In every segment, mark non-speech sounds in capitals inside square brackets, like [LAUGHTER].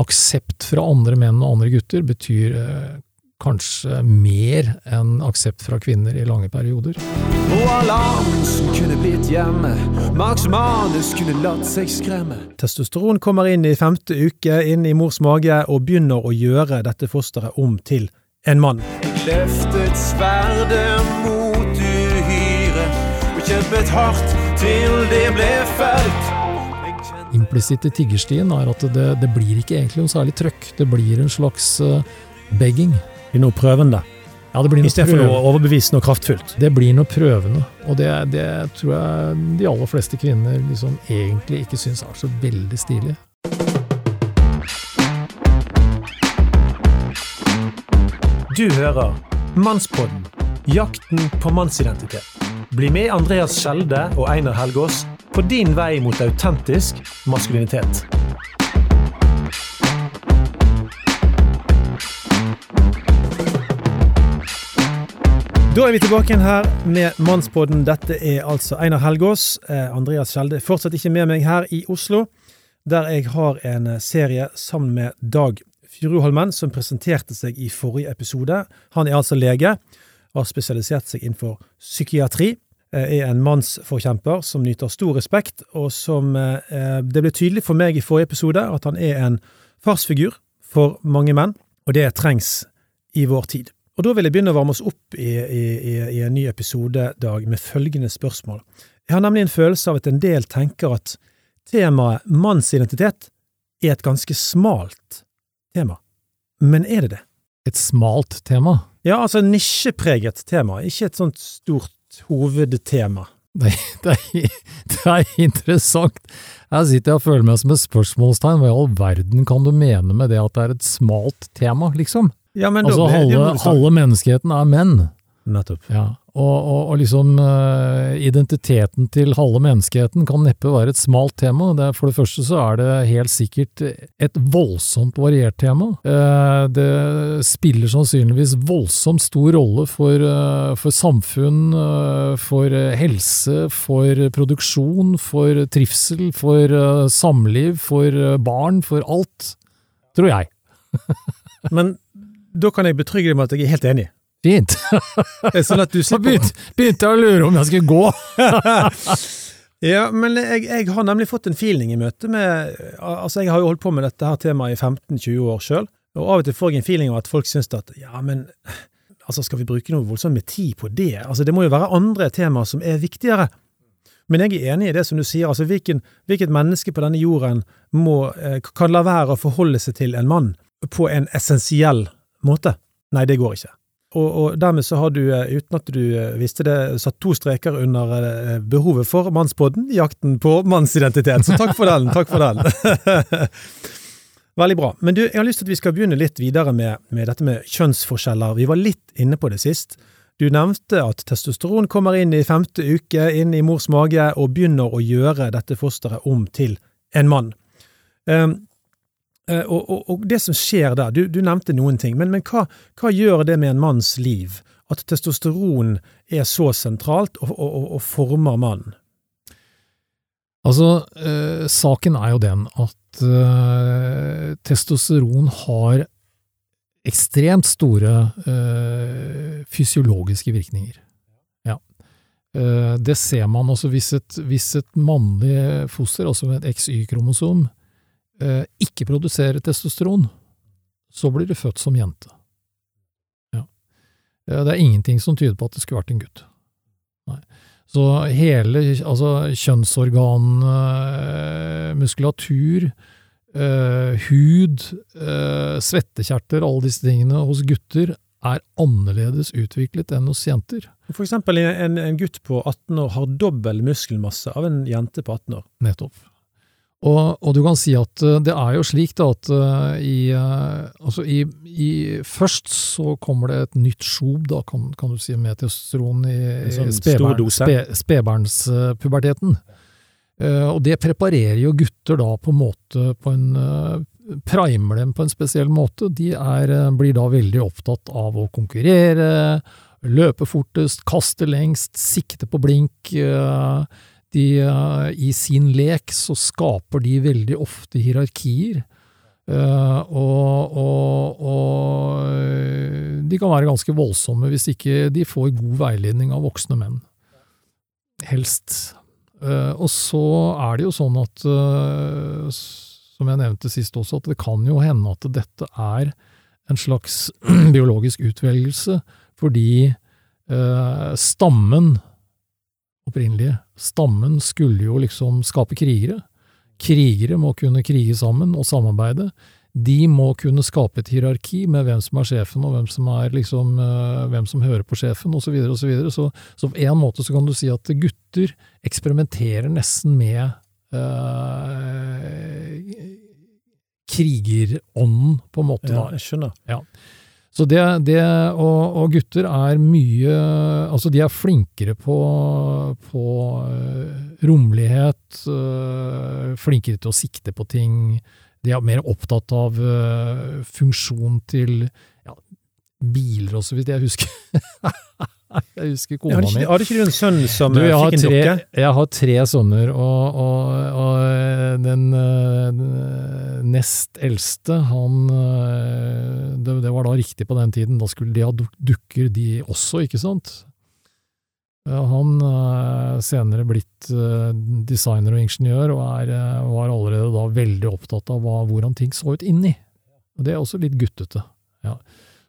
aksept fra andre menn og andre gutter betyr eh, kanskje mer enn aksept fra kvinner i lange perioder. Og alarmen som kunne blitt hjemme, Max Manus kunne latt seg skremme. Testosteron kommer inn i femte uke inn i mors mage og begynner å gjøre dette fosteret om til en mann. Løftet sverdet mot uhyret, og kjempet hardt til det ble felt. Implisitt i tiggerstien er at det, det blir ikke egentlig noe særlig trøkk. Det blir en slags eh, begging. Det blir noe prøvende, Ja, det blir noe istedenfor noe overbevisende og kraftfullt. Det blir noe prøvende, og det, det tror jeg de aller fleste kvinner liksom egentlig ikke syns er så veldig stilig. Du hører Mannspodden jakten på mannsidentitet. Bli med Andreas Skjelde og Einar Helgaas på din vei mot autentisk maskulinitet. Da er vi tilbake igjen her med Mannspodden. Dette er altså Einar Helgaas. Eh, Andreas Skjelde er fortsatt ikke med meg her i Oslo, der jeg har en eh, serie sammen med Dag Furuholmen, som presenterte seg i forrige episode. Han er altså lege, har spesialisert seg innenfor psykiatri, er en mannsforkjemper som nyter stor respekt, og som eh, Det ble tydelig for meg i forrige episode at han er en farsfigur for mange menn, og det trengs i vår tid. Og da vil jeg begynne å varme oss opp i, i, i, i en ny episode, Dag, med følgende spørsmål. Jeg har nemlig en følelse av at en del tenker at temaet mannsidentitet er et ganske smalt tema. Men er det det? Et smalt tema. Ja, altså nisjepreget tema, ikke et sånt stort hovedtema. Det, det, er, det er interessant. Jeg sitter og føler meg som et spørsmålstegn. Hva i all verden kan du mene med det at det er et smalt tema, liksom? Ja, men Altså, halve, halve menneskeheten er menn. Nettopp. Ja, og, og, og liksom uh, identiteten til halve menneskeheten kan neppe være et smalt tema. Det, for det første så er det helt sikkert et voldsomt variert tema. Uh, det spiller sannsynligvis voldsomt stor rolle for, uh, for samfunn, for helse, for produksjon, for trivsel, for samliv, for barn, for alt. Tror jeg. [LAUGHS] Men da kan jeg betrygge deg med at jeg er helt enig. Fint. Det er Sånn at du [LAUGHS] begynte, begynte å lure om jeg skulle gå. [LAUGHS] Ja, men jeg, jeg har nemlig fått en feeling i møte med Altså, jeg har jo holdt på med dette her temaet i 15-20 år sjøl, og av og til får jeg en feeling av at folk syns at ja, men altså, skal vi bruke noe voldsomt med tid på det? Altså, det må jo være andre temaer som er viktigere. Men jeg er enig i det som du sier, altså hvilken, hvilket menneske på denne jorden må, eh, kan la være å forholde seg til en mann på en essensiell måte? Nei, det går ikke. Og, og dermed så har du, eh, uten at du eh, visste det, satt to streker under eh, behovet for Mannspodden, jakten på mannsidentitet. Så takk for den, takk for den. [LAUGHS] Veldig bra. Men du, jeg har lyst til at vi skal begynne litt videre med, med dette med kjønnsforskjeller. Vi var litt inne på det sist. Du nevnte at testosteron kommer inn i femte uke inn i mors mage og begynner å gjøre dette fosteret om til en mann. Um, eh, og, og, og det som skjer der, du, du nevnte noen ting, men, men hva, hva gjør det med en manns liv at testosteron er så sentralt og, og, former mannen? Altså, eh, saken er jo den at eh, testosteron har ekstremt store eh, fysiologiske virkninger. Ja. Eh, det ser man også hvis et, hvis et mannlig foster, altså med et XY-kromosom, eh, ikke produserer testosteron, så blir det født som jente. Ja. Eh, Det er ingenting som tyder på at det skulle vært en gutt. Nei. Så hele altså kjønnsorgan, eh, muskulatur, eh, hud, eh, svettekjerter, alle disse tingene hos gutter er annerledes utviklet enn hos jenter. For eksempel en, en gutt på 18 år har dobbel muskelmasse av en jente på 18 år. Nettopp. Og, og du kan si at eh, det er jo slik da at eh, i, eh, altså i, i Først så kommer det et nytt sjov, da, kan, kan du si, med testosteron i, sånn spedbarnspuberteten. Uh, og det preparerer jo gutter da på en måte på en uh, Primer dem på en spesiell måte. De er, blir da veldig opptatt av å konkurrere, løpe fortest, kaste lengst, sikte på blink. eh, de, eh, I sin lek så skaper de veldig ofte hierarkier. Eh, og, og, og de kan være ganske voldsomme hvis ikke de får god veiledning av voksne menn. Helst. Eh, og så er det jo sånn at, som jeg nevnte sist også, at det kan jo hende at dette er en slags [CLEARS THROAT] biologisk utvelgelse, fordi stammen, opprinnelige, stammen skulle jo liksom skape krigere. Krigere må kunne krige sammen og samarbeide. De må kunne skape et hierarki med hvem som er sjefen, og hvem som, er liksom, uh, hvem som hører på sjefen, osv. Så, videre, og så, så, så på en måte så kan du si at gutter eksperimenterer nesten med uh, krigerånden, på en måte. Ja, jeg skjønner. Ja. Så det, det og, og, gutter er mye Altså, de er flinkere på, på uh, rommelighet, uh, flinkere til å sikte på ting. De er mer opptatt av uh, funksjon til ja, biler og så vidt jeg husker. [LAUGHS] [LAUGHS] jeg husker kona mi. Har du ikke en sønn som du, fikk en dukke? Jeg har tre sønner, og, og, og den, den, nest eldste, han det, det, var da riktig på den tiden. Da skulle de ha dukker, de også, ikke sant? Han er senere blitt designer og ingeniør, og er, var allerede da veldig opptatt av hva, hvordan ting så ut inni. Og Det er også litt guttete. Ja.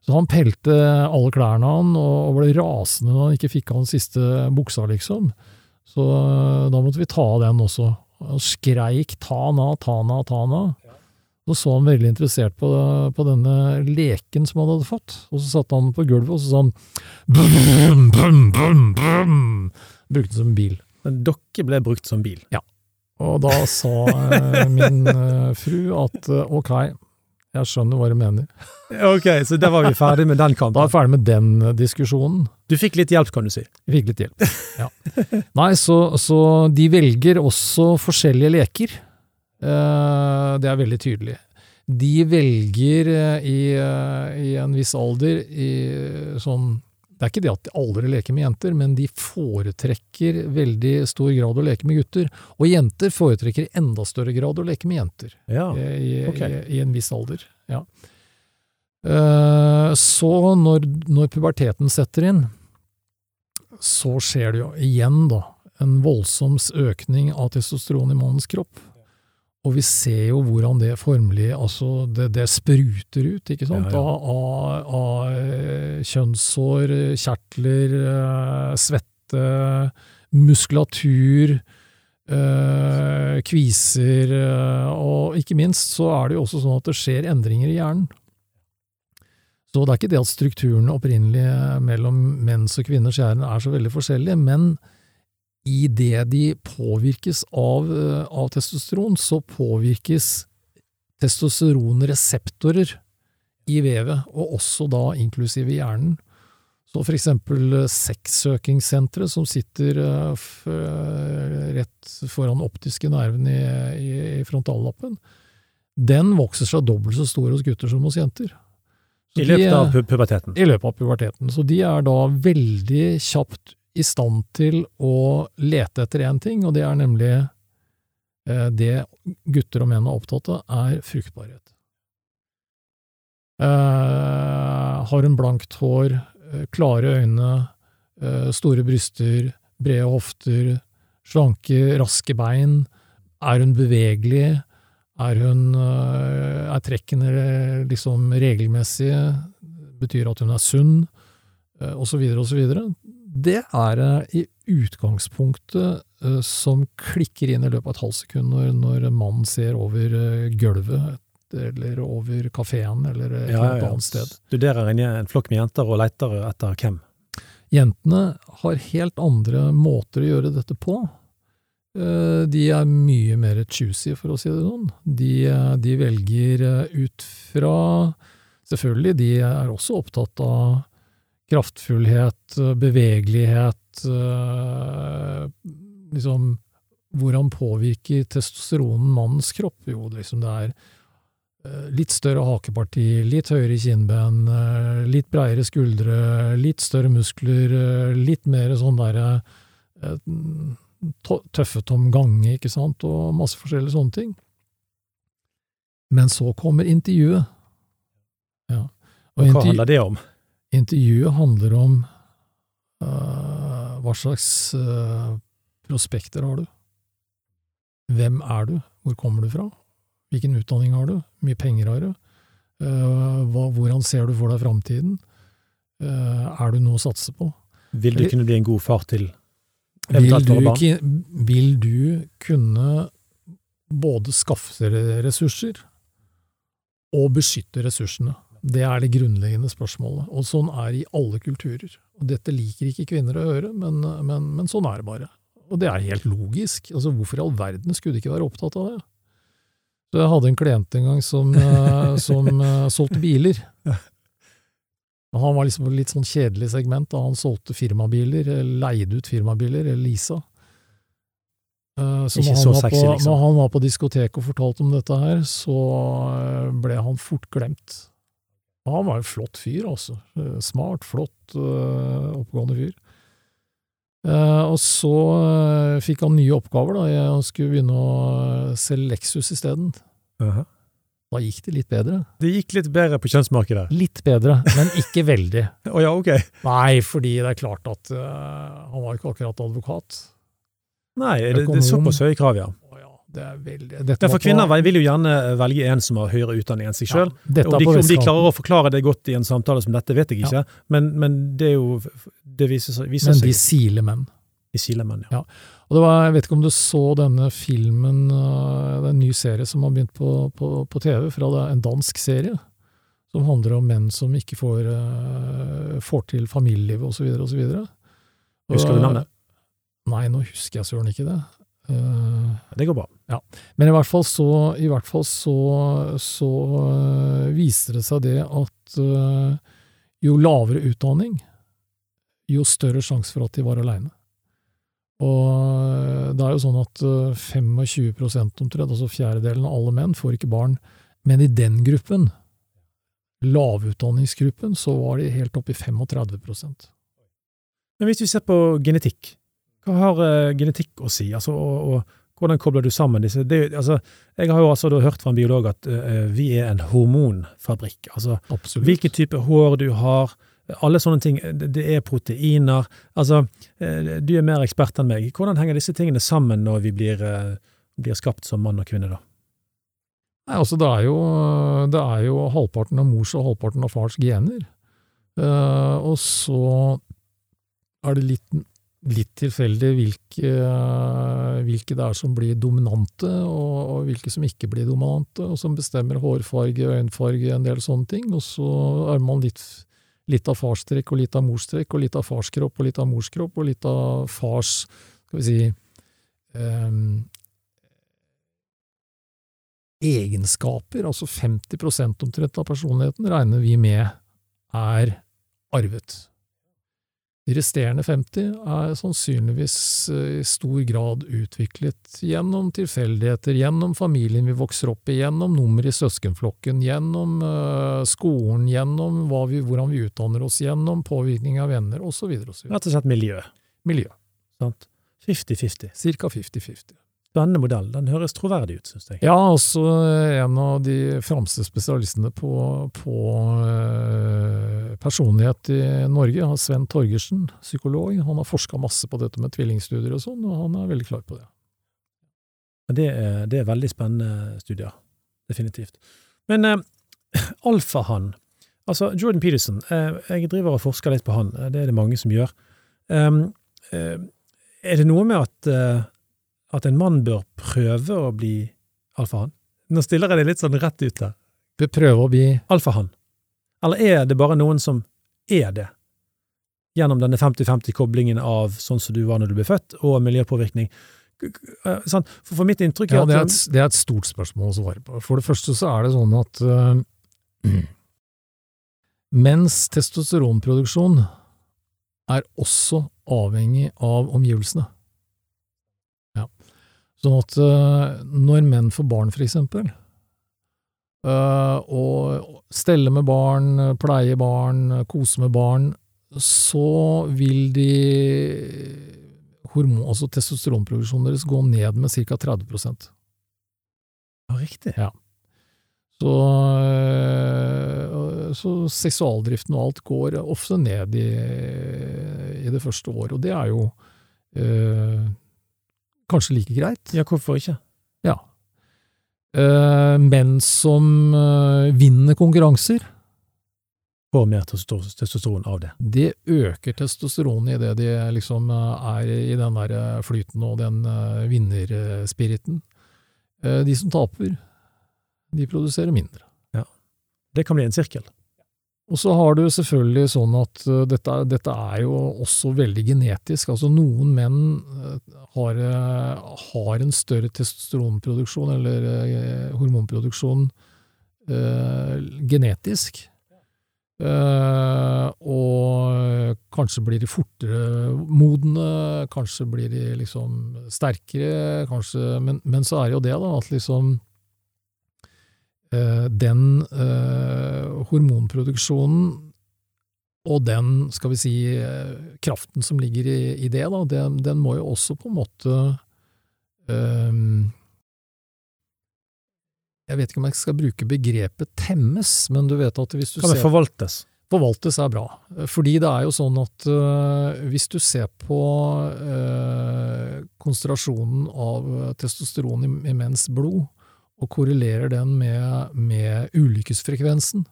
Så han pelte alle klærne han, og ble rasende når han ikke fikk av den siste buksa, liksom. Så da måtte vi ta av den også. Han skreik 'ta Tana, Tana'. ta han ta han av'. Så så han veldig interessert på, på, denne leken som han hadde fått, og så satte han på gulvet, og så sa han brum, brum, brum, brum. Brukte den som bil. Men dere ble brukt som bil? Ja. Og da sa eh, min eh, fru at eh, ok, jeg skjønner hva du mener. [LAUGHS] Ok, så da var vi ferdig med den kampen? Da er vi ferdig med den diskusjonen. Du fikk litt hjelp, kan du si? Jeg fikk litt hjelp, ja. [LAUGHS] Nei, så, så de velger også forskjellige leker. Det er veldig tydelig. De velger i, i en viss alder i sånn det er ikke det at de aldri leker med jenter, men de foretrekker veldig stor grad å leke med gutter. Og jenter foretrekker i enda større grad å leke med jenter. Ja, i, okay. i, i, en viss alder. Ja. Så når, når puberteten setter inn, så skjer det jo igjen, da, en voldsom økning av testosteron i mannens kropp. Og vi ser jo hvordan det formelig altså det, det spruter ut, ikke sant, ja, ja. Av, av, av, kjertler, svette, muskulatur, øh, kviser Og ikke minst så er det jo også sånn at det skjer endringer i hjernen. Så det er ikke det at strukturen opprinnelig mellom menns og kvinners hjerne er så veldig forskjellige, men i det de påvirkes av, av testosteron, så påvirkes testosteronreseptorer i vevet, og også da inklusive hjernen. Så for eksempel sexsøkingssenteret som sitter rett foran optiske nerven i, i, i frontallappen, den vokser seg dobbelt så stor hos gutter som hos jenter. Så I løpet av puberteten? I løpet av puberteten. Så de er da veldig kjapt i stand til å lete etter én ting, og det er nemlig eh, det gutter og menn er opptatt av, er fruktbarhet. Eh, har hun blankt hår, eh, klare øyne, eh, store bryster, brede hofter, slanke, raske bein? Er hun bevegelig? Er hun eh, Er trekkene liksom regelmessige? Betyr at hun er sunn? Og så videre er det er i utgangspunktet uh, som klikker inn i løpet av et halvt sekund når, når mannen ser over uh, gulvet eller over kafeen eller et ja, eller annet sted. Studerer en, en flokk med jenter og leter etter hvem? Jentene har helt andre måter å gjøre dette på. De er mye mer choosy, for å si det sånn. De, de velger ut fra Selvfølgelig, de er også opptatt av kraftfullhet, bevegelighet eh, Liksom Hvordan påvirker testosteronen mannens kropp? Jo, liksom det er eh, litt større hakeparti, litt høyere kinnben, eh, litt breiere skuldre, litt større muskler, litt mer sånn derre tøffet om gange, ikke sant, og masse forskjellige sånne ting. Men så kommer intervjuet. Ja. Og Hva intervju handler det om? Intervjuet handler om uh, hva slags uh, prospekter har du? Hvem er du? Hvor kommer du fra? Hvilken utdanning har du? Hvor mye penger har du? Uh, hva, hvordan ser du for deg framtiden? Er du noe å satse på? Vil du kunne bli en god far til eventuelt våre barn? vil du kunne både skaffe ressurser og beskytte ressursene? Det er det grunnleggende spørsmålet, og sånn er det i alle kulturer. Og dette liker ikke kvinner å høre, men, men, men sånn er det bare. Og det er helt logisk. Altså, hvorfor i all verden skulle de ikke være opptatt av det? Så jeg hadde en klient en gang som, [LAUGHS] eh, som eh, solgte biler. Og Han var liksom på litt sånn kjedelig segment, da han solgte firmabiler, eller leide ut firmabiler, eller leasa. Eh, Så når han, så sexy, på, liksom. når han var på diskotek og fortalte om dette her, så eh, ble han fort glemt. Og han var en flott fyr, altså. Eh, Smart, flott, eh, oppegående fyr. Eh, og så fikk han nye oppgaver, da. Jeg- skulle begynne å selge Lexus isteden. Aha. Da gikk det litt bedre. Det gikk litt bedre på kjønnsmarkedet. Litt bedre, men ikke veldig. [LAUGHS] Å ja, ok. Nei, fordi det er klart at uh, han var ikke akkurat advokat. Nei, det, det er såpass høye krav, ja. Ja, det veldig Dette Ja, for kvinner vil jo gjerne velge en som har høyere utdanning enn seg sjøl. Ja, om, om de klarer å forklare det godt i en samtale som dette, vet jeg ikke. Men, men det er jo Det viser, viser Men de siler menn. De siler menn, ja. Ja. Og det var, Jeg vet ikke om du så denne filmen, øh, det er en ny serie som har begynt på, på, på TV, fra en dansk serie, som handler om menn som ikke får, øh, får til familielivet osv. osv. Husker du navnet? Nei, nå husker jeg søren ikke det. Eh, Det går bra. Men i hvert fall så, i hvert fall så, så øh, viste det seg det at øh, jo lavere utdanning, jo større sjanse for at de var aleine. Og det er jo sånn at øh, 25% omtrent, altså fjerdedelen av alle menn, får ikke barn. Men i den gruppen, lavutdanningsgruppen, så var de helt oppe i 35% Men hvis vi ser på genetikk, hva har uh, genetikk å si? Altså, og, og hvordan kobler du sammen disse? Det, altså, jeg har jo altså hørt fra en biolog at uh, vi er en hormonfabrikk. Altså, Absolutt. hvilken type hår du har, alle sånne ting. Det, er proteiner. Altså, du er mer ekspert enn meg. Hvordan henger disse tingene sammen når vi blir, blir skapt som mann og kvinne, da? Nei, altså det er, jo, det er jo halvparten av mors og halvparten av fars gener. Uh, og så er det litt, litt tilfeldig hvilke, hvilke det er som blir dominante, og, og hvilke som ikke blir dominante, og som bestemmer hårfarge, øyenfarge, en del sånne ting. Og så er man litt, litt av farstrekk og litt av morstrekk, og litt av farskropp og litt av morskropp, og litt av fars, skal vi si, um, egenskaper, altså 50% omtrent av personligheten, regner vi med er arvet. De resterende 50 er sannsynligvis eh, i stor grad utviklet gjennom tilfeldigheter, gjennom familien vi vokser opp i, gjennom nummer i søskenflokken, gjennom eh, skolen, gjennom vi, hvordan vi utdanner oss, gjennom påvirkning av venner, osv. Rett og slett miljø. Miljø. sant? 50-50. Cirka 50-50. Spennende modell. Den høres troverdig ut, syns jeg. Ja, også en av de fremste spesialistene på, på eh, personlighet i Norge, Sven Torgersen, psykolog. Han har forska masse på dette med tvillingstudier og sånn, og han er veldig klar på det. Det er, det er veldig spennende studier. Definitivt. Men eh, alfahann Altså, Jordan Peterson, eh, jeg driver og forsker litt på han. Eh, Det er det mange som gjør. Um, eh, er det noe med at, eh, at en mann bør prøve å bli alfahann? Nå stiller jeg det litt sånn rett ut der. Bør prøve å bli Alfahann. Eller er det bare noen som er det? Gjennom denne 50-50-koblingen av sånn som du var når du ble født, og miljøpåvirkning. Eh? For, for mitt inntrykk er Ja, det er, et, det er et stort spørsmål å svare på. For det første så er det sånn at uh, [CLEARS THROAT] mens testosteronproduksjon er også avhengig av omgivelsene. Ja. Sånn at øh, når menn får barn, for eksempel, øh, og steller med barn, pleie barn, kose med barn, så vil de hormon, altså testosteronproduksjonen deres gå ned med ca. 30% Ja, riktig. Så, øh, så seksualdriften og alt går ofte ned i, i det første året, og det er jo kanskje like greit. Ja, hvorfor ikke? Ja. Eh, menn som eh, vinner konkurranser, Får mer testosteron av det. det øker testosteronet i det de liksom eh, er i den der flyten og den vinnerspiriten. Eh, De som taper, de produserer mindre. Ja. Det kan bli en sirkel. Og så har du selvfølgelig sånn at eh, dette, dette er jo også veldig genetisk. Altså noen menn eh, har, eh, har en større testosteronproduksjon eller hormonproduksjon eh, genetisk. Eh, og kanskje blir de fortere modne, kanskje blir de liksom sterkere, kanskje Men, men så er det jo det, da, at liksom den eh, hormonproduksjonen og den, skal vi si, eh, kraften som ligger i, i det, da, den, den må jo også på en måte um, Jeg vet ikke om jeg skal bruke begrepet temmes, men du vet at hvis du Kan det forvaltes? Forvaltes er bra. Fordi det er jo sånn at uh, hvis du ser på uh, konsentrasjonen av testosteron i, i menns blod, og korrelerer den med, med ulykkesfrekvensen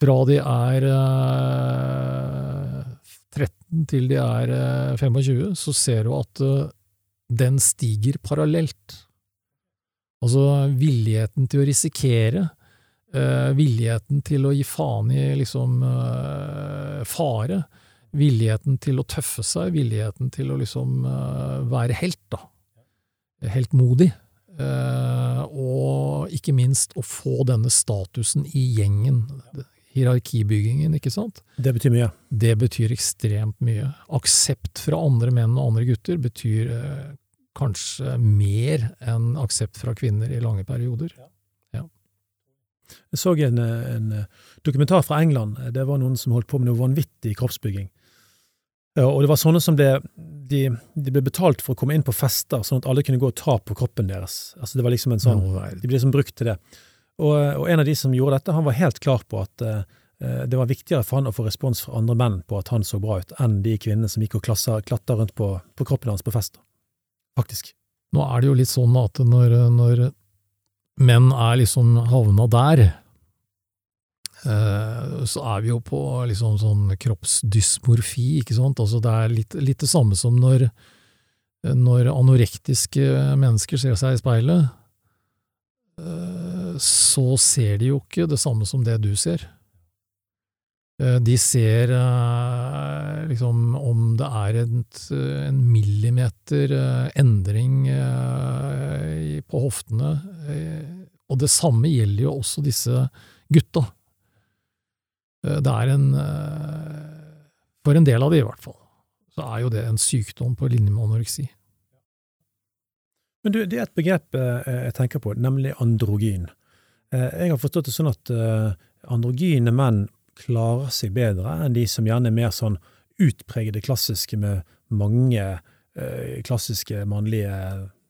fra de er eh, 13 til de er eh, 25, så ser du at eh, den stiger parallelt. Altså villigheten til å risikere, eh, villigheten til å gi faen i liksom eh, fare, villigheten til å tøffe seg, villigheten til å liksom eh, være helt, da. Heltmodig. Eh, og ikke minst å få denne statusen i gjengen. Hierarkibyggingen, ikke sant? Det betyr mye. Det betyr ekstremt mye. Aksept fra andre menn og andre gutter betyr eh, kanskje mer enn aksept fra kvinner i lange perioder. Jeg så en, en dokumentar fra England. Det var noen som holdt på med noe vanvittig kroppsbygging. Og det var sånne som ble, de, de ble betalt for å komme inn på fester, sånn at alle kunne gå og ta på kroppen deres. Altså Det var liksom en sånn, no. De ble liksom brukt til det. Og, og en av de som gjorde dette, han var helt klar på at uh, det var viktigere for han å få respons fra andre menn på at han så bra ut, enn de kvinnene som gikk og klatra rundt på, på kroppen hans på fest. Faktisk. Nå er det jo litt sånn at når, når menn er liksom havna der, så er vi jo på liksom sånn kroppsdysmorfi, ikke sant? Altså det er litt, litt det samme som når, når anorektiske mennesker ser seg i speilet, eh, så ser de jo ikke det samme som det du ser. Eh, De ser eh, liksom om det er et, en millimeter eh, endring eh, på hoftene. eh, Og det samme gjelder jo også disse gutta. Eh, Det er en eh, For en del av det, i hvert fall, så er jo det en sykdom på linje med anoreksi. Men du, det er et begrep eh, jeg tenker på, nemlig androgyn. Jeg har forstått det sånn at androgyne menn klarer seg bedre enn de som gjerne er mer sånn utpregede klassiske med mange klassiske mannlige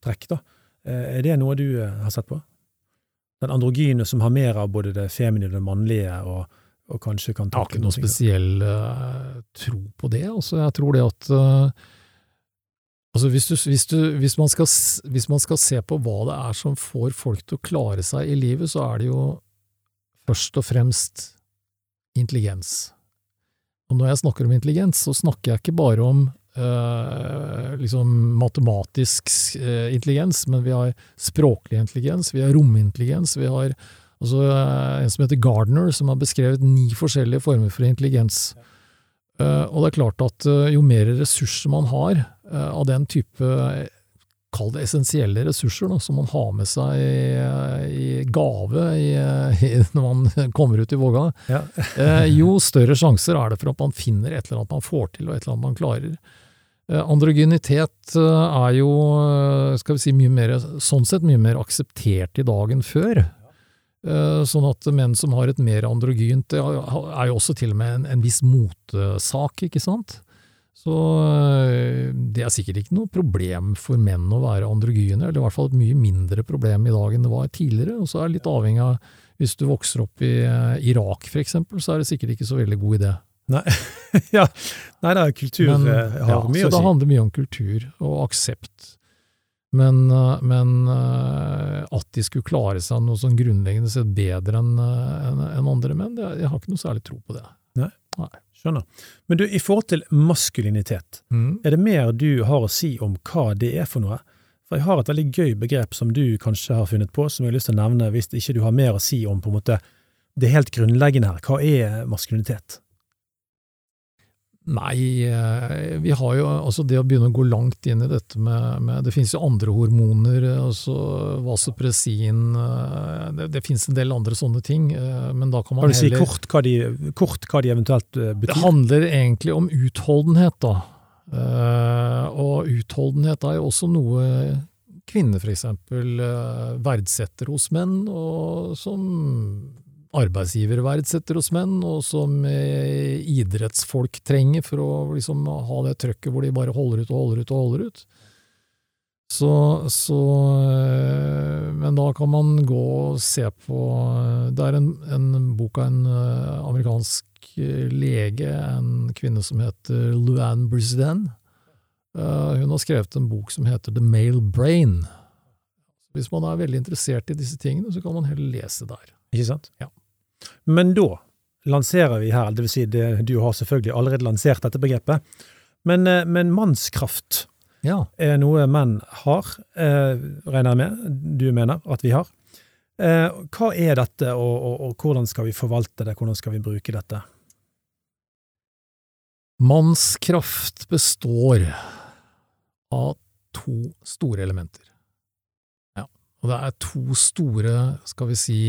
trekk, da. Er det noe du har sett på? Den androgyne som har mer av både det feminine og det mannlige, og, og kanskje kan Jeg har ikke noe spesiell eh, tro på det. Altså, jeg tror det at eh, altså hvis, du, hvis, du, hvis, man skal, hvis man skal se på hva det er som får folk til å klare seg i livet, så er det jo først og fremst intelligens. Og når jeg snakker om intelligens, så snakker jeg ikke bare om eh, liksom matematisk eh, intelligens, men vi har språklig intelligens, vi har romintelligens, vi har altså, eh, en som heter Gardner, som har beskrevet ni forskjellige former for intelligens. Eh, og det er klart at eh, jo mer ressurser man har av den type Kall det essensielle ressurser da, som man har med seg i, i gave i, [LAUGHS] i, når man kommer ut i våga, Ja. [LAUGHS] eh, jo større sjanser er det for at man finner et eller annet man får til, og et eller annet man klarer. Androgynitet er jo, skal vi si, mye mer, sånn sett mye mer akseptert i dag enn før. Eh, Sånn at menn som har et mer androgynt, det er jo også til og med en, en viss motesak, ikke sant? Så eh, det er sikkert ikke noe problem for menn å være androgyne, eller i hvert fall et mye mindre problem i dag enn det var tidligere, og så er det litt avhengig av Hvis du vokser opp i eh, Irak, for eksempel, så er det sikkert ikke så veldig god idé. Nei, [LAUGHS] ja. Nei da, kultur Men, har ja, mye så det handler mye om kultur og aksept. Men, eh, men eh, at de skulle klare seg noe sånn grunnleggende sett bedre enn en enn- enn andre menn, det, jeg har ikke noe særlig tro på det. Nei. Nei. Skjønner. Men du, i forhold til maskulinitet, er det mer du har å si om hva det er for noe? For jeg har et veldig gøy begrep som du kanskje har funnet på, som jeg har lyst til å nevne hvis ikke du har mer å si om på en måte det helt grunnleggende her. Hva er maskulinitet? Nei, eh, vi har jo altså det å begynne å gå langt inn i dette med, med Det finnes jo andre hormoner, eh, altså vasopressin eh, Det, det finnes en del andre sånne ting, men da kan man Kan du si kort hva de, kort hva de eventuelt betyr? Det handler egentlig om utholdenhet, da. Og utholdenhet er jo også noe kvinner eh, verdsetter hos menn, og som arbeidsgivere verdsetter hos menn, og som eh, idrettsfolk trenger for å liksom ha det trøkket hvor de bare holder ut og holder ut og holder ut. Så, så eh, Men da kan man gå og se på Det er en, en bok av en eh, amerikansk eh, lege, en kvinne som heter Luann Brisden. Eh, Hun har skrevet en bok som heter The Male Brain. Hvis man er veldig interessert i disse tingene, så kan man heller lese der. Ikke sant? Ja. Men da lanserer vi her, det vil si det, du har selvfølgelig allerede lansert dette begrepet, men, eh, men mannskraft Ja. er noe menn har, eh, regner jeg med, du mener at vi har. Eh, hva er dette, og, og, og hvordan skal vi forvalte det, hvordan skal vi bruke dette? Mannskraft består av to store elementer. Ja. Og det er to store, skal vi si,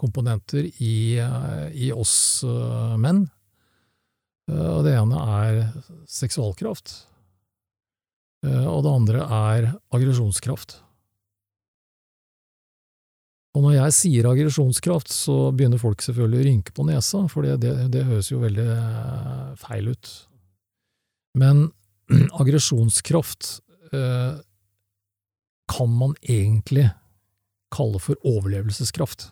energikomponenter i, eh, i oss eh, menn. Eh, Og det ene er seksualkraft. Og det andre er aggresjonskraft. Og når jeg sier aggresjonskraft, så begynner folk selvfølgelig å rynke på nesa, for det, det, det høres jo veldig feil ut. Men [CLEARS THROAT] aggresjonskraft kan man egentlig kalle for overlevelseskraft.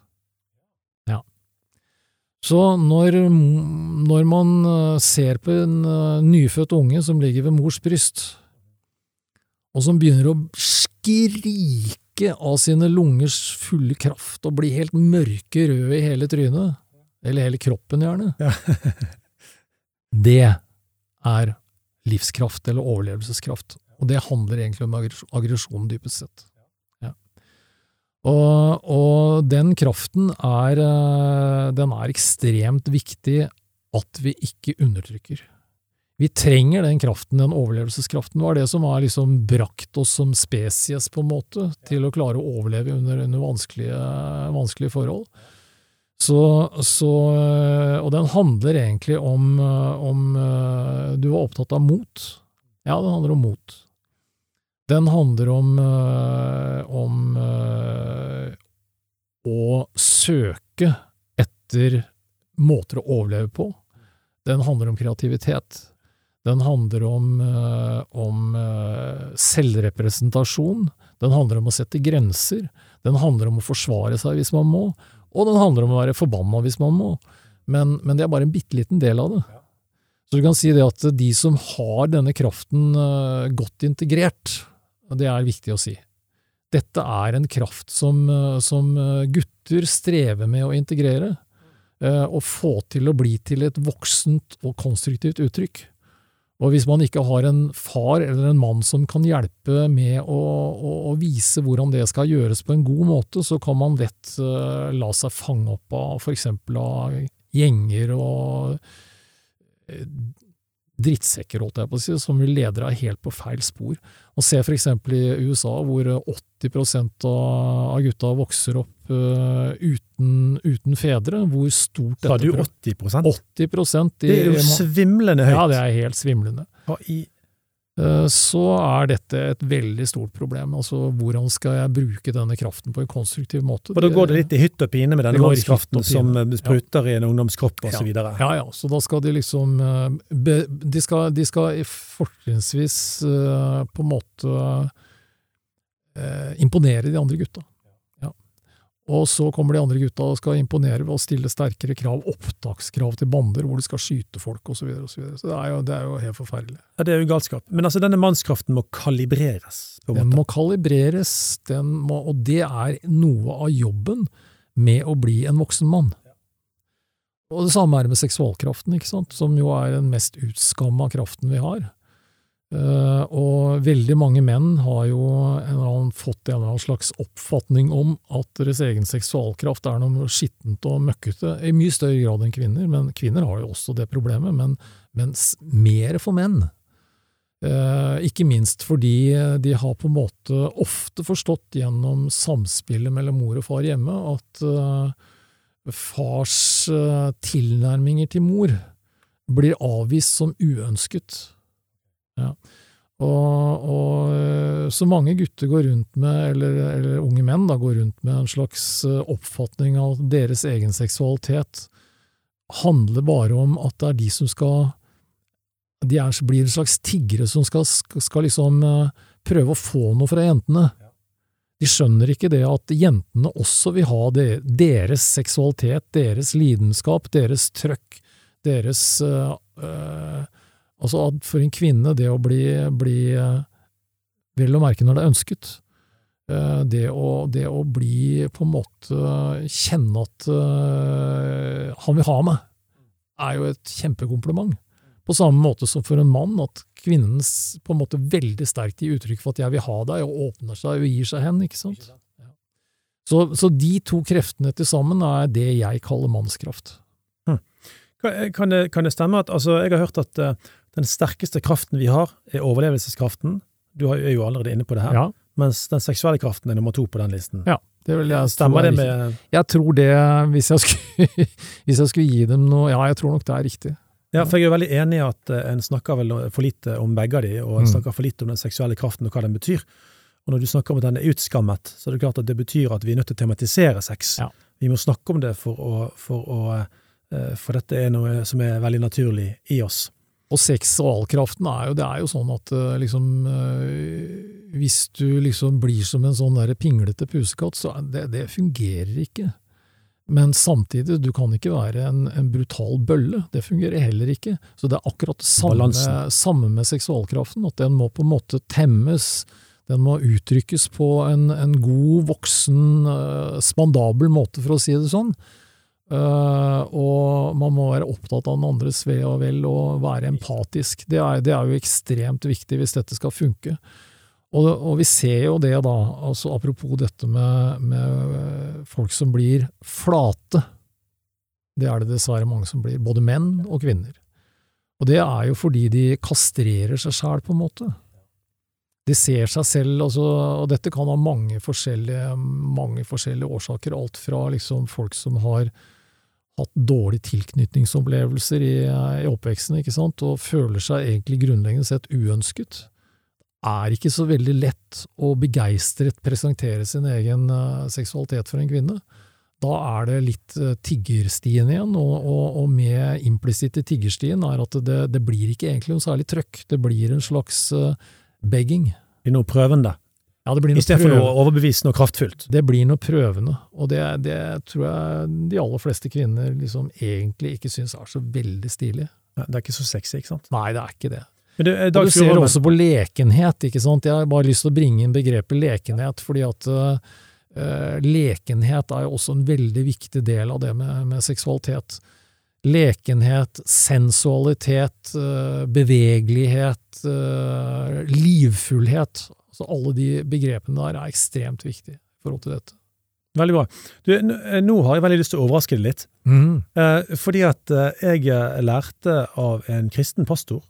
Så når, når man eh, ser på en eh, nyfødt unge som ligger ved mors bryst, og som begynner å skrike av sine lungers fulle kraft og bli helt mørke røde i hele trynet, eller hele kroppen gjerne, Ja. [LAUGHS] det er livskraft eller overlevelseskraft. Og det handler egentlig om aggresjon, dypest sett. Og, og den kraften er, eh, den er ekstremt viktig at vi ikke undertrykker. Vi trenger den kraften, den overlevelseskraften, var det som har liksom brakt oss som species, på en måte, til å klare å overleve under, under vanskelige, vanskelige forhold. Så, så, øh, og den handler egentlig om, øh, om Du var opptatt av mot. Ja, den handler om mot. Den handler om, øh, om øh, å søke etter måter å overleve på. Den handler om kreativitet. Den handler om, øh, om selvrepresentasjon. Den handler om å sette grenser. Den handler om å forsvare seg hvis man må. Og den handler om å være forbanna hvis man må. Men, men det er bare en bitte liten del av det. Så du kan si det at de som har denne kraften godt integrert, det er viktig å si. Dette er en kraft som, øh, som øh, gutter strever med å integrere, øh, og få til å bli til et voksent og konstruktivt uttrykk. Og hvis man ikke har en far eller en mann som kan hjelpe med å, å, å vise hvordan det skal gjøres på en god måte, så kan man lett eh, la seg fange opp av for eksempel gjenger og eh, drittsekker, holdt jeg på å si, som vil lede deg helt på feil spor. Og se for eksempel i USA, hvor 80 av, gutta vokser opp eh, uten, uten fedre, hvor stort dette Sa du 80% 80 i, Det er jo svimlende høyt. Ja, det er helt svimlende. Hva i Så er dette et veldig stort problem. Altså, hvordan skal jeg bruke denne kraften på en konstruktiv måte? Og da går det litt i hytt og pine med denne kraften mannskraften som sprutter ja. i en ungdomskropp og Ja. så. Ja, ja, så da skal de liksom eh, de, skal, de skal fortrinnsvis eh, på en måte eh, imponere de andre gutta. Og så kommer de andre gutta og skal imponere ved å stille sterkere krav, opptakskrav til bander hvor de skal skyte folk osv. Så, videre, og så, videre. så det er, jo, det er jo helt forferdelig. Ja, Det er jo galskap. Men altså, denne mannskraften må kalibreres, på en Den måte. må kalibreres, den må, og det er noe av jobben med å bli en voksen mann. Og det samme er det med seksualkraften, ikke sant? som jo er den mest utskamma kraften vi har. Eh, og veldig mange menn har jo en eller annen, fått en eller annen slags oppfatning om at deres egen seksualkraft er noe skittent og møkkete, i mye større grad enn kvinner. Men kvinner har jo også det problemet, men, men mer for menn. Eh, ikke minst fordi de har på en måte ofte forstått gjennom samspillet mellom mor og far hjemme at eh, fars tilnærminger til mor blir avvist som uønsket. Ja. Og, og eh, så mange gutter går rundt med, eller, eller unge menn da, går rundt med en slags eh, oppfatning av at deres egen seksualitet handler bare om at det er de som skal De er, blir en slags tiggere som skal, skal, liksom eh, prøve å få noe fra jentene. De skjønner ikke det at jentene også vil ha det, deres seksualitet, deres lidenskap, deres trøkk, deres øh, Altså at for en kvinne, det å bli, bli Vel å merke når det er ønsket. øh, Det å, det å bli på en måte Kjenne at øh, han vil ha meg, er jo et kjempekompliment. På samme måte som for en mann, at kvinnen på en måte veldig sterkt gir uttrykk for at 'jeg vil ha deg', og åpner seg og gir seg hen. ikke sant? Så, så de to kreftene til sammen er det jeg kaller mannskraft. Kan, kan, det, kan det stemme at altså, Jeg har hørt at eh, den sterkeste kraften vi har, er overlevelseskraften. Du er jo allerede inne på det her. Ja, Mens den seksuelle kraften er nummer to på den listen. Ja, det vil jeg Stemmer er det med Jeg tror det, hvis jeg, skulle, [LAUGHS] hvis jeg skulle gi dem noe Ja, jeg tror nok det er riktig. Ja, for jeg er veldig enig i at eh, en snakker vel for lite om begge av de, og en Mm. snakker for lite om den seksuelle kraften og hva den betyr. Og når du snakker om at den er utskammet, så er det klart at det betyr at vi er nødt til å tematisere sex. Ja. Vi må snakke om det for å, for å eh, For dette er noe som er veldig naturlig i oss. Og seksualkraften er jo, det er jo sånn at eh, liksom eh, Hvis du liksom blir som en sånn der pinglete pusekatt, så det, det fungerer ikke. Men samtidig, du kan ikke være en, en brutal bølle. Det fungerer heller ikke. Så det er akkurat det samme, samme med seksualkraften, at den må på en måte temmes. Den må uttrykkes på en, en god, voksen, eh, spandabel måte, for å si det sånn. Eh, og man må være opptatt av den andres ve og vel og være empatisk. Det er, det er jo ekstremt viktig hvis dette skal funke. Og, og vi ser jo det da, altså apropos dette med, med folk som blir flate. Det er det dessverre mange som blir, både menn og kvinner. Og det er jo fordi de kastrerer seg sjæl, på en måte. De ser seg selv, altså, og dette kan ha mange forskjellige, mange forskjellige årsaker, alt fra liksom folk som har hatt dårlige tilknytningsopplevelser i, i oppveksten, ikke sant, og føler seg egentlig grunnleggende sett uønsket. Er ikke så veldig lett å begeistret presentere sin egen eh, seksualitet for en kvinne. Da er det litt uh, tiggerstien igjen, og, og, og med implisitt i tiggerstien er at det, det blir ikke egentlig noe særlig trøkk. Det blir en slags begging. Er noe prøvende, Ja, det blir noe istedenfor noe overbevisende og kraftfullt. det blir noe prøvende, og det, det tror jeg de aller fleste kvinner liksom egentlig ikke syns er så veldig stilig. Det er ikke så sexy, ikke sant? Nei, det er ikke det. Men eh, Og du ser også på lekenhet, ikke sant. Jeg har bare lyst til å bringe inn begrepet lekenhet, fordi at uh, lekenhet er jo også en veldig viktig del av det med, med seksualitet. Lekenhet, sensualitet, eh, bevegelighet, livfullhet. Altså alle de begrepene der er ekstremt viktige i forhold til dette. Veldig bra. Du, eh, nå har jeg veldig lyst til å overraske deg litt. Mm. Eh, fordi at eh, jeg eh, lærte av en kristen pastor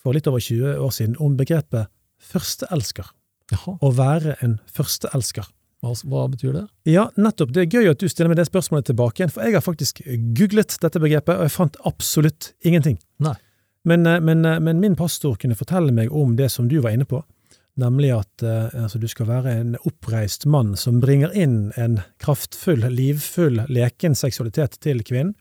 for litt over 20 år siden om begrepet førsteelsker. Jaha, Å være en førsteelsker. hva, hva betyr det? Ja, nettopp. Det er gøy at du stiller meg det spørsmålet tilbake igjen, for jeg har faktisk googlet dette begrepet, og jeg fant absolutt ingenting. Nei. Men, men, men min pastor kunne fortelle meg om det som du var inne på, nemlig at eh, altså, du skal være en oppreist mann som bringer inn en kraftfull, livfull, leken seksualitet til kvinnen.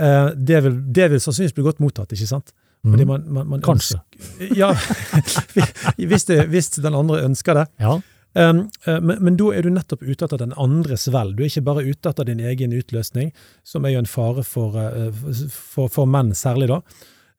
Eh, det, vil, det vil sannsynligvis bli godt mottatt, ikke sant? Fordi Mm. man, man, man Kanskje. ønsker- Ja, [LAUGHS] hvis, det, hvis den andre ønsker det. Ja. Um, men, men da er du nettopp ute etter den andres vel. Du er ikke bare ute etter din egen utløsning, som er jo en fare for, eh, for, for menn særlig, da.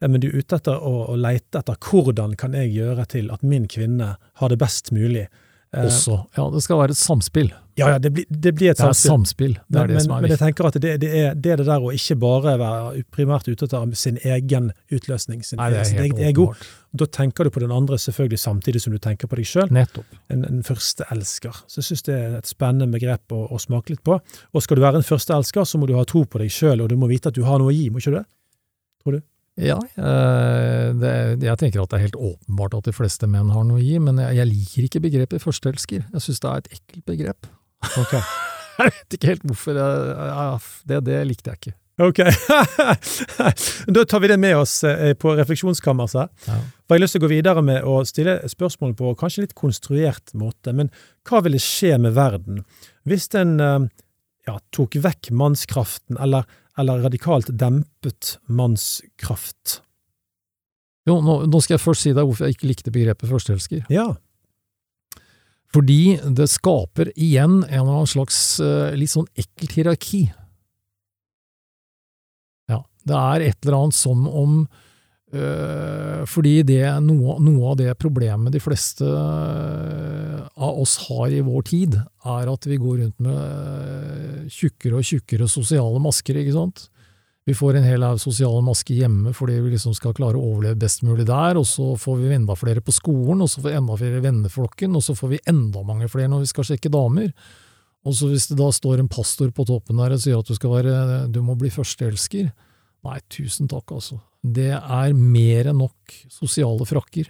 Men du er ute etter å, å leite etter hvordan kan jeg gjøre til at min kvinne har det best mulig. Eh, Også. Ja, det skal være et samspill. Ja, ja, det blir, det blir et Det samspill. samspill. Det er Men, det men, som er men jeg tenker at det, det, er, det er det der å ikke bare være primært ute etter sin egen utløsning, sin, Nei, sin eget ego. Da tenker du på den andre selvfølgelig samtidig som du tenker på deg sjøl. En, en førsteelsker. Så jeg syns det er et spennende begrep å, å smake litt på. Og skal du være en førsteelsker, så må du ha tro på deg sjøl, og du må vite at du har noe å gi, må ikke du det? Ja, eh, det, jeg tenker at det er helt åpenbart at de fleste menn har noe å gi, men jeg, jeg liker ikke begrepet førsteelsker. Jeg syns det er et ekkelt begrep. Okay. [LAUGHS] Jeg vet ikke helt hvorfor. Jeg, det, det likte jeg ikke. Ok. [LAUGHS] da tar vi det med oss eh, på refleksjonskammerset. Ja. For jeg har lyst til å gå videre med å stille spørsmål på kanskje litt konstruert måte. Men hva ville skje med verden hvis en eh, ja, tok vekk mannskraften, eller, eller radikalt dempet mannskraft? Jo, nå, nå skal jeg først si deg hvorfor jeg ikke likte begrepet førsteelsker. Ja. Fordi det skaper igjen en eller annen slags eh, litt sånn ekkelt hierarki. Ja, det er et eller annet som om Fordi det, noe, noe av det problemet de fleste øh, av oss har i vår tid, er at vi går rundt med øh, tjukkere og tjukkere sosiale masker, ikke sant? Vi får en hel haug sosiale masker hjemme fordi vi liksom skal klare å overleve best mulig der, og så får vi enda flere på skolen, og så får vi enda flere i venneflokken, og så får vi enda mange flere når vi skal sjekke damer. Og så hvis det da står en pastor på toppen der og sier at du skal være, du må bli førsteelsker, nei, tusen takk, altså. Det er mer enn nok sosiale frakker.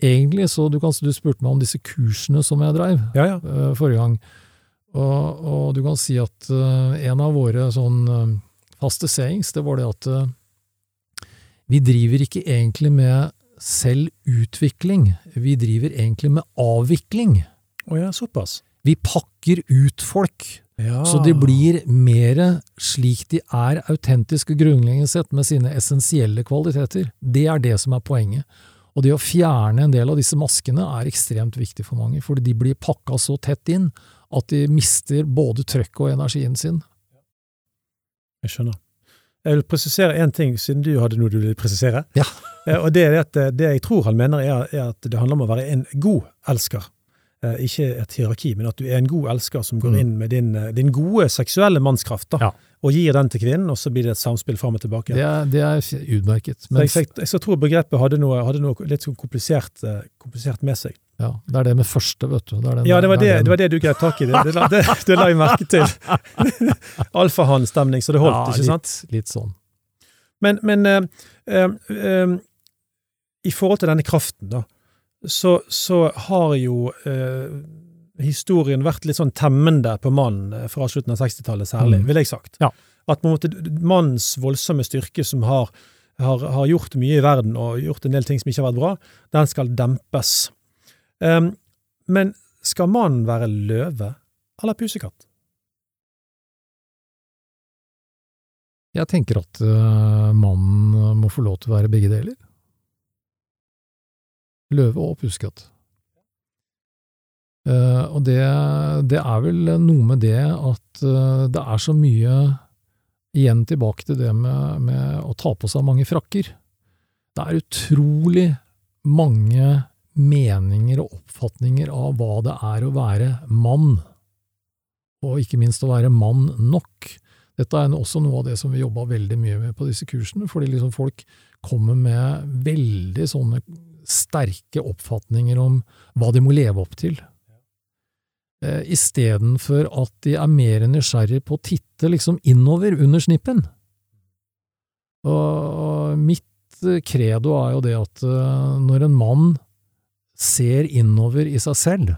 Egentlig, så du, kan, du spurte meg om disse kursene som jeg dreiv Ja, ja. uh, forrige gang. Og, og du kan si at uh, en av våre sånn uh, faste sayings, det var det at vi driver ikke egentlig med selvutvikling, vi driver egentlig med avvikling. Å ja, såpass. Vi pakker ut folk, Ja. så de blir mer slik de er autentiske grunnleggende sett med sine essensielle kvaliteter. Det er det som er poenget. Og det å fjerne en del av disse maskene er ekstremt viktig for mange, fordi de blir pakka så tett inn at de mister både trøkket og energien sin. Jeg skjønner. Jeg vil presisere én ting, siden du hadde noe du ville presisere. Ja. Eh, Og det er at eh, det jeg tror han mener, er, er at det handler om å være en god elsker. Eh, Ikke et hierarki, men at du er en god elsker som går Mm. inn med din, eh, din gode seksuelle mannskraft, da, Ja. og gir den til kvinnen, og så blir det et samspill fram og tilbake. Det er, det er utmerket. så jeg, jeg, jeg tror begrepet hadde noe, hadde noe litt sånn komplisert, eh, komplisert med seg. ja, det er det med første, vet du. Det er den, Ja, det var det, det var det du grep tak i. Det, det, det, det la jeg merke til. [LAUGHS] Alfahann-stemning, så det holdt, ja, ikke sant? Litt, litt sånn. Men, men uh, uh, uh, i forhold til denne kraften, da, så, så har jo eh, historien vært litt sånn temmende på mannen eh, fra slutten av 60-tallet særlig, Mm. ville jeg sagt. Ja. At måte mannens voldsomme styrke som har, har, har gjort mye i verden og gjort en del ting som ikke har vært bra, den skal dempes. Um, men skal mannen være løve eller pusekatt? Jeg tenker at uh, mannen må få lov til å være begge deler. Løve og pusekatt. Uh, og det, det er vel noe med det at uh, det er så mye Igjen tilbake til det med, med å ta på seg mange frakker. Det er utrolig mange meninger og oppfatninger av hva det er å være mann, og ikke minst å være mann nok. Dette er også noe av det som vi jobba veldig mye med på disse kursene, fordi liksom folk kommer med veldig sånne sterke oppfatninger om hva de må leve opp til. Eh, Istedenfor at de er mer nysgjerrig på å titte liksom innover under snippen. Og, mitt eh, credo er jo det at eh, når en mann ser innover i seg selv,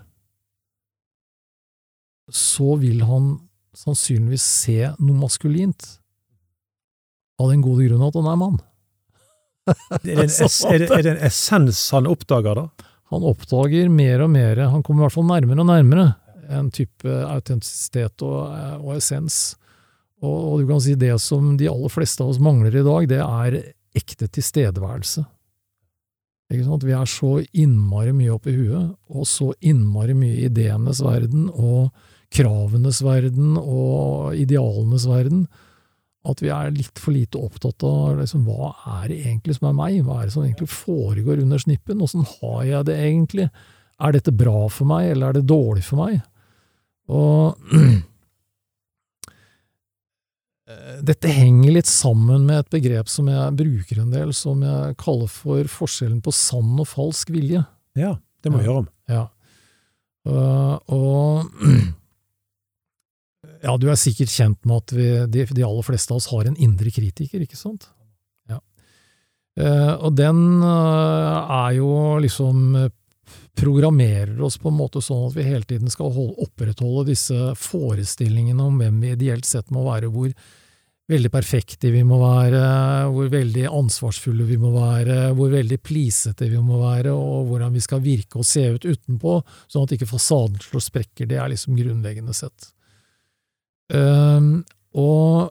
så vil han sannsynligvis se noe maskulint, av den gode grunn at han er mann. [LAUGHS] Er det, en, er, er det en essens han oppdager, da? Han oppdager mer og mer, han kommer i hvert fall nærmere og nærmere, en type autentisitet og, og essens. Og, og du kan si det som de aller fleste av oss mangler i dag, det er ekte tilstedeværelse. Ikke sant? Vi er så innmari mye oppi huet, og så innmari mye i ideenes verden og kravenes verden og idealenes verden, at vi er litt for lite opptatt av liksom, hva er det egentlig som er meg, hva er det som egentlig foregår under snippen, åssen har jeg det egentlig, er dette bra for meg, eller er det dårlig for meg? Og [CLEARS THROAT] dette henger litt sammen med et begrep som jeg bruker en del, som jeg kaller for forskjellen på sann og falsk vilje. Ja, det må vi gjøre om. Ja. Og [CLEARS THROAT] ja, du er sikkert kjent med at vi, de, de aller fleste av oss har en indre kritiker, ikke sant? Ja. Eh, og den uh, er jo liksom uh, programmerer oss på en måte sånn at vi hele tiden skal holde, opprettholde disse forestillingene om hvem vi ideelt sett må være, hvor veldig perfekte vi må være, hvor veldig ansvarsfulle vi må være, hvor veldig plisete vi må være, og hvordan vi skal virke og se ut utenpå, sånn at ikke fasaden slår sprekker. Det er liksom grunnleggende sett. Um, og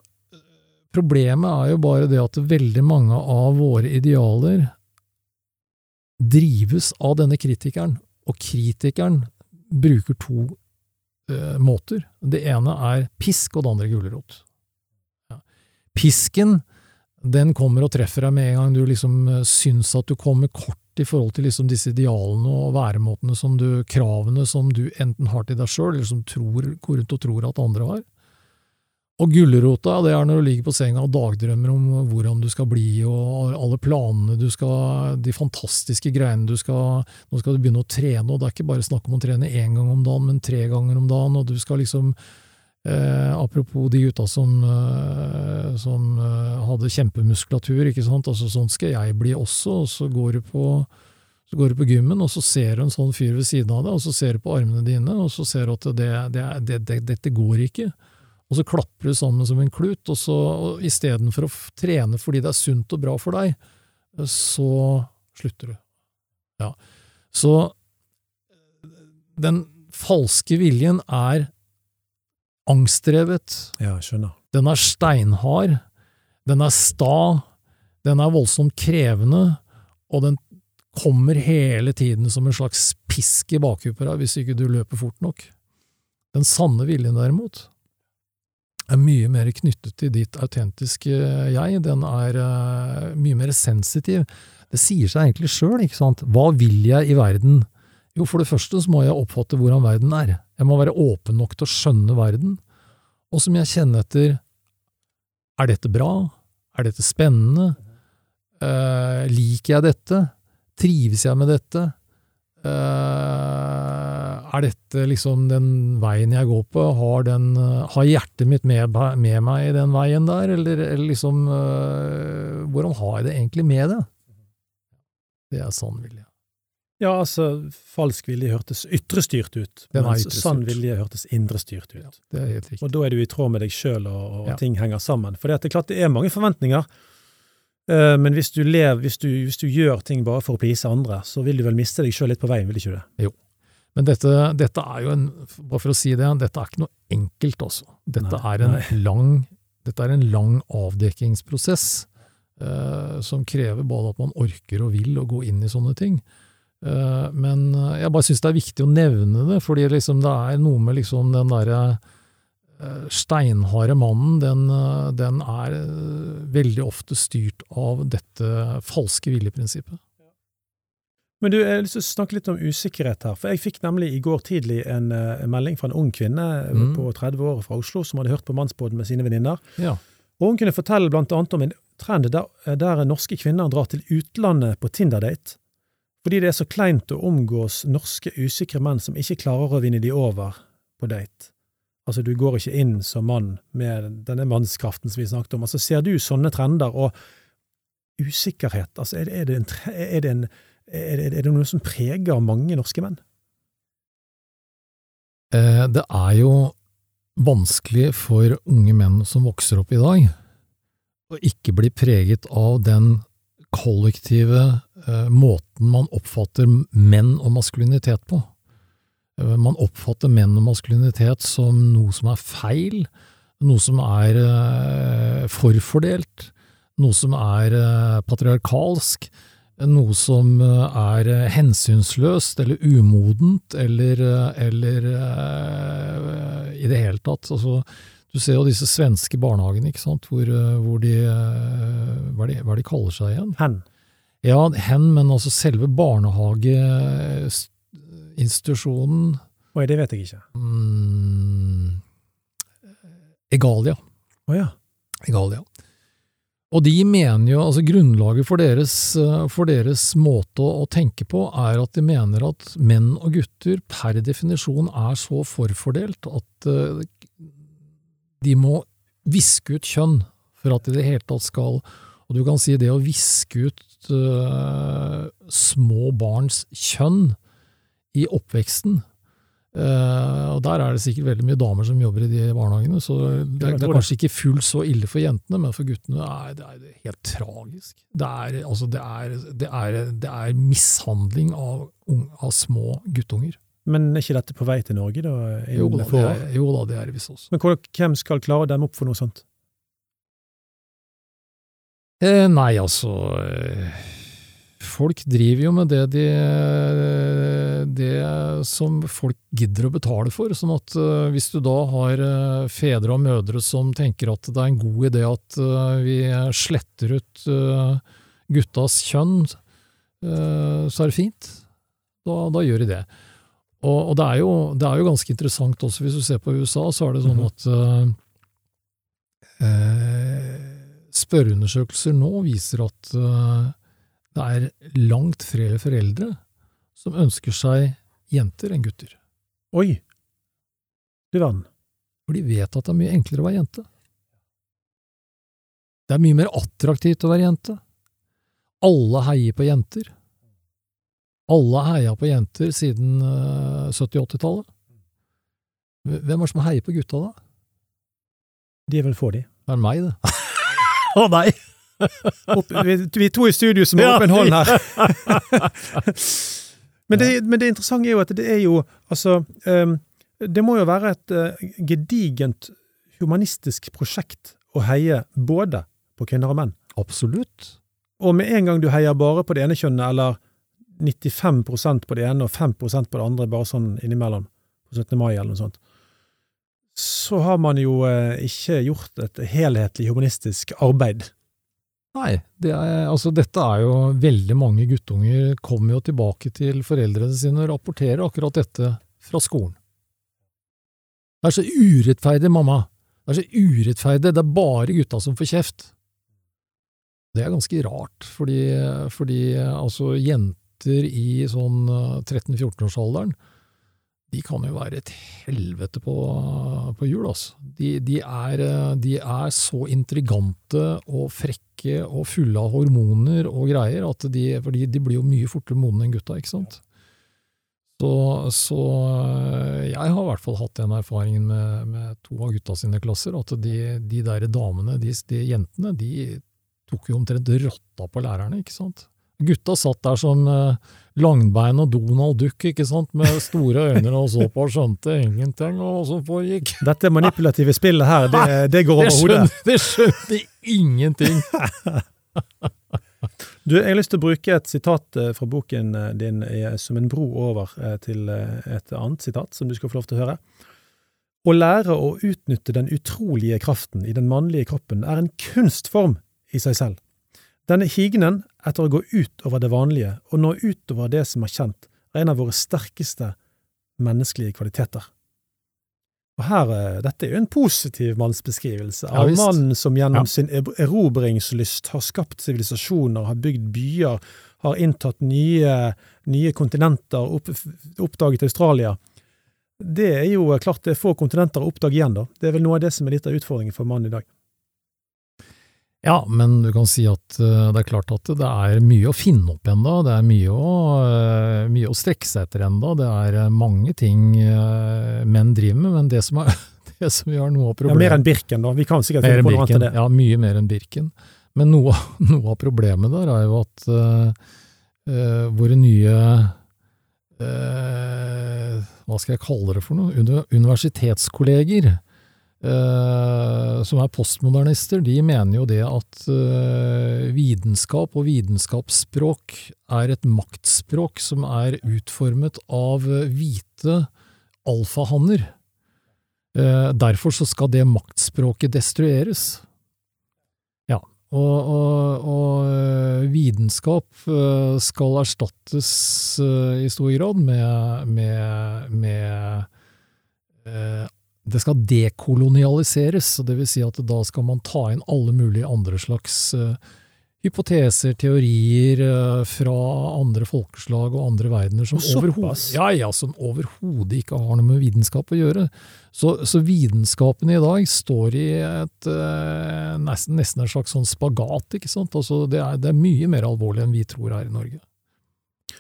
problemet er jo bare det at veldig mange av våre idealer drives av denne kritikeren, og kritikeren bruker to uh, måter. Det ene er pisk, og det andre gulrot. Ja. Pisken, den kommer og treffer deg med en gang du liksom eh, syns at du kommer kort i forhold til liksom disse idealene og væremåtene som du, kravene som du enten har til deg sjøl, eller som tror, går rundt og tror at andre har. Og gulrota, det er når du ligger på senga og dagdrømmer om hvordan du skal bli, og alle planene du skal De fantastiske greiene du skal Nå skal du begynne å trene, og det er ikke bare snakk om å trene én gang om dagen, men tre ganger om dagen, og du skal liksom eh, Apropos de gutta som, eh, som eh, hadde kjempemuskulatur, ikke sant, altså sånn skal jeg bli også, og så går du på så går du på gymmen, og så ser du en sånn fyr ved siden av deg, og så ser du på armene dine, og så ser du at det, det, det, det, dette går ikke og så klapper du sammen som en klut, og så istedenfor å trene fordi det er sunt og bra for deg, så slutter du. Ja. Så den falske viljen er angstdrevet, Ja, skjønner. den er steinhard, den er sta, den er voldsomt krevende, og den kommer hele tiden som en slags pisk i bakhuet på deg hvis ikke du løper fort nok. Den sanne viljen derimot er mye mer knyttet til ditt autentiske jeg, den er uh, mye mer sensitiv. Det sier seg egentlig sjøl, ikke sant? Hva vil jeg i verden? Jo, for det første så må jeg oppfatte hvordan verden er. Jeg må være åpen nok til å skjønne verden, og så må jeg kjenne etter er dette bra, er dette spennende, uh, liker jeg dette, trives jeg med dette, er dette liksom den veien jeg går på, har, den, eh, har hjertet mitt med, med meg i den veien der, eller, eller liksom eh, Hvordan har jeg det egentlig med det? Det er sann vilje. Ja, altså, falsk vilje hørtes ytrestyrt ut, mens ytrestyrt. sann vilje hørtes indrestyrt ut. Det er helt riktig. Og da er du i tråd med deg sjøl, og, og Ja. ting henger sammen. For det er klart det er mange forventninger, eh, men hvis du, lever, hvis, du, hvis du gjør ting bare for å please andre, så vil du vel miste deg sjøl litt på veien, vil du ikke det? Men dette, dette er jo en, bare for å si det, dette er ikke noe enkelt, altså. Dette dette er en lang avdekkingsprosess, eh, som krever både at man orker og vil å gå inn i sånne ting. Eh, men eh, jeg bare syns det er viktig å nevne det, fordi liksom det er noe med liksom den derre eh, steinharde mannen, den, eh, den er eh, veldig ofte styrt av dette falske viljeprinsippet. Men du, jeg har lyst til å snakke litt om usikkerhet her. For jeg fikk nemlig i går tidlig en, eh, en melding fra en ung kvinne eh, Mm. på 30 år fra Oslo som hadde hørt på Mannsbåten med sine venninner. Ja. Og hun kunne fortelle blant annet om en trend der, der norske kvinner drar til utlandet på Tinder-date. Fordi det er så kleint å omgås norske usikre menn som ikke klarer å vinne de over på date. Altså, du går ikke inn som mann med denne mannskraften som vi snakket om. Altså, ser du sånne trender og usikkerhet, altså, er det, en, er det, en, er det, er det noe som preger mange norske menn? Eh, Det er jo vanskelig for unge menn som vokser opp i dag, å ikke bli preget av den kollektive eh, måten man oppfatter menn og maskulinitet på. Eh, Man oppfatter menn og maskulinitet som noe som er feil, noe som er eh, forfordelt, noe som er eh, patriarkalsk, noe som er hensynsløst eller umodent eller, eller i det hele tatt. Altså, du ser jo disse svenske barnehagene, ikke sant, hvor, hvor de, hva, de, hva de kaller seg igjen? Hen. Ja, hen, men altså selve barnehageinstitusjonen Oi, det vet jeg ikke. mm, Egalia. Oh, ja. Egalia. Og de mener jo, altså grunnlaget for deres, eh, for deres måte å, tenke på, er at de mener at menn og gutter per definisjon er så forfordelt at uh, de må viske ut kjønn for at de i det hele tatt skal Og du kan si det å viske ut uh, små barns kjønn i oppveksten Uh, og Der er det sikkert veldig mye damer som jobber i de barnehagene, så det, er, det er kanskje ikke fullt så ille for jentene, men for guttene er det, er helt tragisk. Det er, altså, det er, det er, det er mishandling av, av, små guttunger. Men er ikke dette på vei til Norge, da? Jo da, det er, jo da, det er det visst også. Men hvem skal klare å demme opp for noe sånt? Eh, nei, altså eh, Folk driver jo med det, de, det som folk gidder å betale for. sånn at uh, hvis du da har uh, fedre og mødre som tenker at det er en god idé at uh, vi sletter ut guttas kjønn, så er det fint. Da, da gjør de det. Og, og det, er jo, det, er jo, ganske interessant også, hvis du ser på USA, så er det sånn at at spørreundersøkelser nå viser at det er langt flere foreldre som ønsker seg jenter enn gutter. Oi! Du verden. For de vet at det er mye enklere å være jente. Det er mye mer attraktivt å være jente. Alle heier på jenter. Alle har heia på jenter siden 70-80-tallet. Eh, Hvem er det som heier på gutta, da? De er vel få, de. Det er meg, det. [LAUGHS] Å nei! [LAUGHS] Vi, vi to i studio som har åpen hånd her. [LAUGHS] men, det, men, det, interessante er jo at det er jo Altså, um, det må jo være et uh, gedigent humanistisk prosjekt å heie både på kvinner og menn. Absolutt. Og med en gang du heier bare på det ene kjønnet, eller 95% på det ene og 5% på det andre, bare sånn innimellom, på 17. mai eller noe sånt, så har man jo eh, ikke gjort et helhetlig humanistisk arbeid. Nei, det er, altså dette er jo veldig mange guttunger kommer jo tilbake til foreldrene sine og rapporterer akkurat dette fra skolen. Det er så urettferdig, mamma. Det er så urettferdig, det er bare gutta som får kjeft. Det er ganske rart, fordi, fordi altså jenter i sånn 13–14-årsalderen de kan jo være et helvete på, på jul, altså. De, de, er, de, er, så intrigante og frekke og fulle av hormoner og greier, at de, fordi de blir jo mye fortere modne enn gutta, ikke sant. Så, så, jeg har i hvert fall hatt den erfaringen med, med to av gutta sine klasser, at de, de der damene, de, de jentene, de tok jo omtrent rotta på lærerne, ikke sant. Gutta satt der som uh, Langbein og Donald Duck, ikke sant, med store øyne og så på og skjønte ingenting av hva som foregikk. [LAUGHS] Dette manipulative spillet her, det, det går over hodet. Det skjønte ingenting. [LAUGHS] du, jeg har lyst til å bruke et sitat eh, fra boken eh, din som en bro over til et annet sitat, som du skal få lov til å høre. Å lære å utnytte den utrolige kraften i den mannlige kroppen er en kunstform i seg selv. Denne hignen etter å gå ut over det vanlige og nå utover det som er kjent, er en av våre sterkeste menneskelige kvaliteter. Og her, eh, Dette er jo en positiv mannsbeskrivelse av ja, mannen som gjennom ja. sin erobringslyst har skapt sivilisasjoner, har bygd byer, har inntatt nye, nye kontinenter, opp, oppdaget Australia. Det er jo klart det er få kontinenter å oppdage igjen, da. Det er vel noe av det som er litt av utfordringen for mannen i dag. Ja, men du kan si at uh, det er klart at det er mye å finne opp enda, det er mye å, uh, mye å strekke seg etter enda, det er uh, mange ting menn driver med, men det som, er, [LAUGHS] det som gjør noe av problemet Ja, Mer enn Birken, da. Vi kan sikkert finne på noe annet enn det. Ja, mye mer enn Birken. Men noe, [LAUGHS] noe, av problemet der er jo at våre nye Hva skal jeg kalle det for noe? Universitetskolleger eh, som er postmodernister, de mener jo det at eh, vitenskap og vitenskapsspråk er et maktspråk som er utformet av hvite alfahanner. Eh, derfor så skal det maktspråket destrueres. Ja, og, og, og eh, vitenskap eh, skal erstattes eh, i stor grad med, med, med eh, det skal dekolonialiseres, det vil si at da skal man ta inn alle mulige andre slags uh, hypoteser, teorier uh, fra andre folkeslag og andre verdener som overhodet ja, ja, ikke har noe med vitenskap å gjøre. Så, så vitenskapen i dag står i et uh, nesten, nesten, en slags sånn spagat, ikke sant. Altså, det, er, det er mye mer alvorlig enn vi tror her i Norge.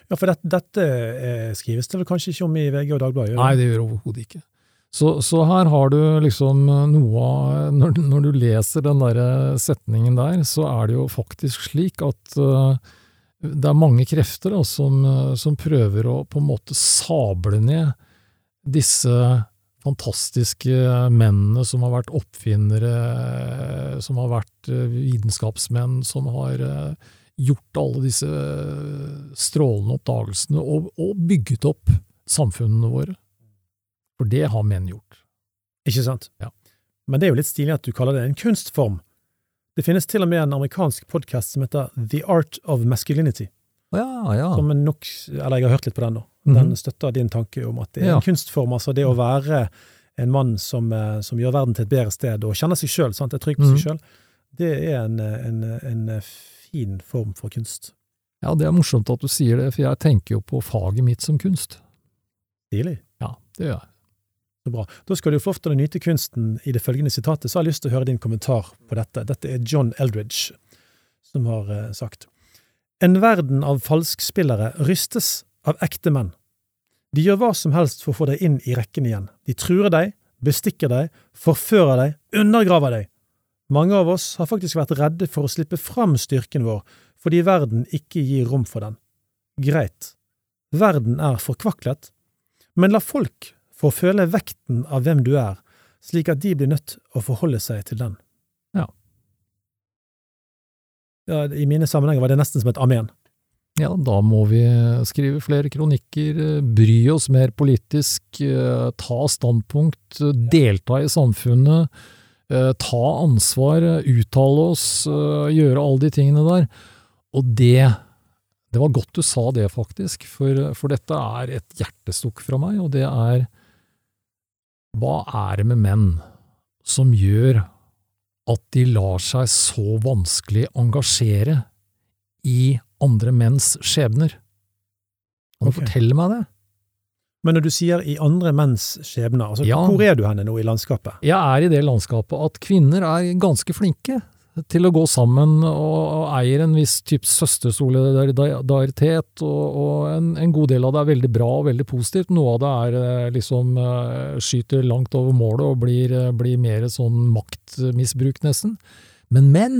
Ja, for dette, dette skrives det vel kanskje ikke om i VG og Dagbladet? Nei, det gjør det overhodet ikke. Så, så, her har du liksom noe av når, når, du leser den der setningen der, så er det jo faktisk slik at uh, det er mange krefter da, som, som, prøver å på en måte sable ned disse fantastiske mennene som har vært oppfinnere, som har vært vitenskapsmenn, som har gjort alle disse strålende oppdagelsene og, og bygget opp samfunnene våre. For det har menn gjort. Ikke sant? Ja. Men det er jo litt stilig at du kaller det en kunstform. Det finnes til og med en amerikansk podkast som heter The Art of Masculinity. Ja, ja. Som nok, eller jeg har hørt litt på den, da. Den mm -hmm. støtter din tanke om at det er ja. en kunstform. Altså det å være en mann som, eh, som gjør verden til et bedre sted, og kjenner seg sjøl, er trygg på mm -hmm. seg sjøl, det er en, en, en, fin form for kunst. Ja, det er morsomt at du sier det, for jeg tenker jo på faget mitt som kunst. Stilig. Ja, det gjør jeg. Så bra. Da skal du få til nyte kunsten i det følgende sitatet, så har jeg lyst til å høre din kommentar på dette. Dette er John Eldridge som har uh, sagt. En verden av falskspillere rystes av ekte menn. De gjør hva som helst for å få deg inn i rekken igjen. De truer deg, bestikker deg, forfører deg, undergraver deg. Mange av oss har faktisk vært redde for å slippe fram styrken vår, fordi verden ikke gir rom for den. Greit, verden er forkvaklet, men la folk for å føle vekten av hvem du er, slik at de blir nødt å forholde seg til den. Ja. ja I mine sammenhenger var det nesten som et amen. Ja, da må vi skrive flere kronikker, bry oss mer politisk, ta standpunkt, delta i samfunnet, ta ansvar, uttale oss, gjøre alle de tingene der. Og det Det var godt du sa det, faktisk, for, for dette er et hjertestukk fra meg, og det er hva er det med menn som gjør at de lar seg så vanskelig engasjere i andre menns skjebner? Kan du okay. fortelle meg det? Men når du sier i andre menns skjebner, altså, ja. hvor er du henne nå i landskapet? Jeg er i det landskapet at kvinner er ganske flinke til å gå sammen og, eier en viss type søstersolidaritet, og, og en, en, god del av det er veldig bra og veldig positivt. Noe av det er eh, liksom eh, skyter langt over målet og blir, eh, blir mer sånn maktmisbruk, nesten. Men menn!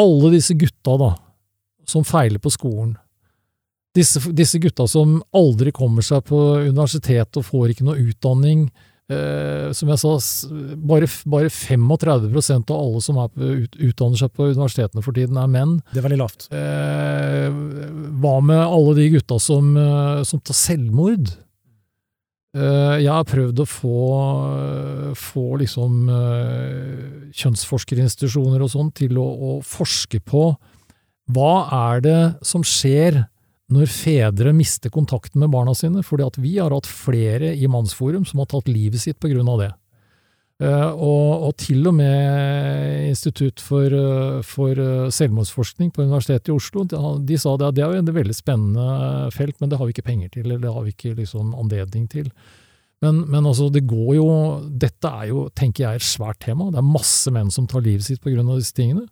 Alle disse gutta, da, som feiler på skolen. Disse, disse gutta som aldri kommer seg på universitet og får ikke noe utdanning Eh, som jeg sa, bare, bare 35% av alle som på, ut, utdanner seg på universitetene for tiden, er menn. Det er veldig lavt. Uh, hva med alle de gutta som, uh, som tar selvmord? Jeg har prøvd å få, få liksom kjønnsforskerinstitusjoner og sånn til å, å forske på hva er det som skjer når fedre mister kontakten med barna sine, fordi at vi har hatt flere i Mannsforum som har tatt livet sitt på grunn av det. Uh, og, og, til og med Institutt for, uh, for uh, selvmordsforskning på Universitetet i Oslo, de, sa det at det er jo et veldig spennende felt, men det har vi ikke penger til, eller det har vi ikke liksom anledning til. Men, men altså, det går jo Dette er jo, tenker jeg, et svært tema. Det er masse menn som tar livet sitt på grunn av disse tingene.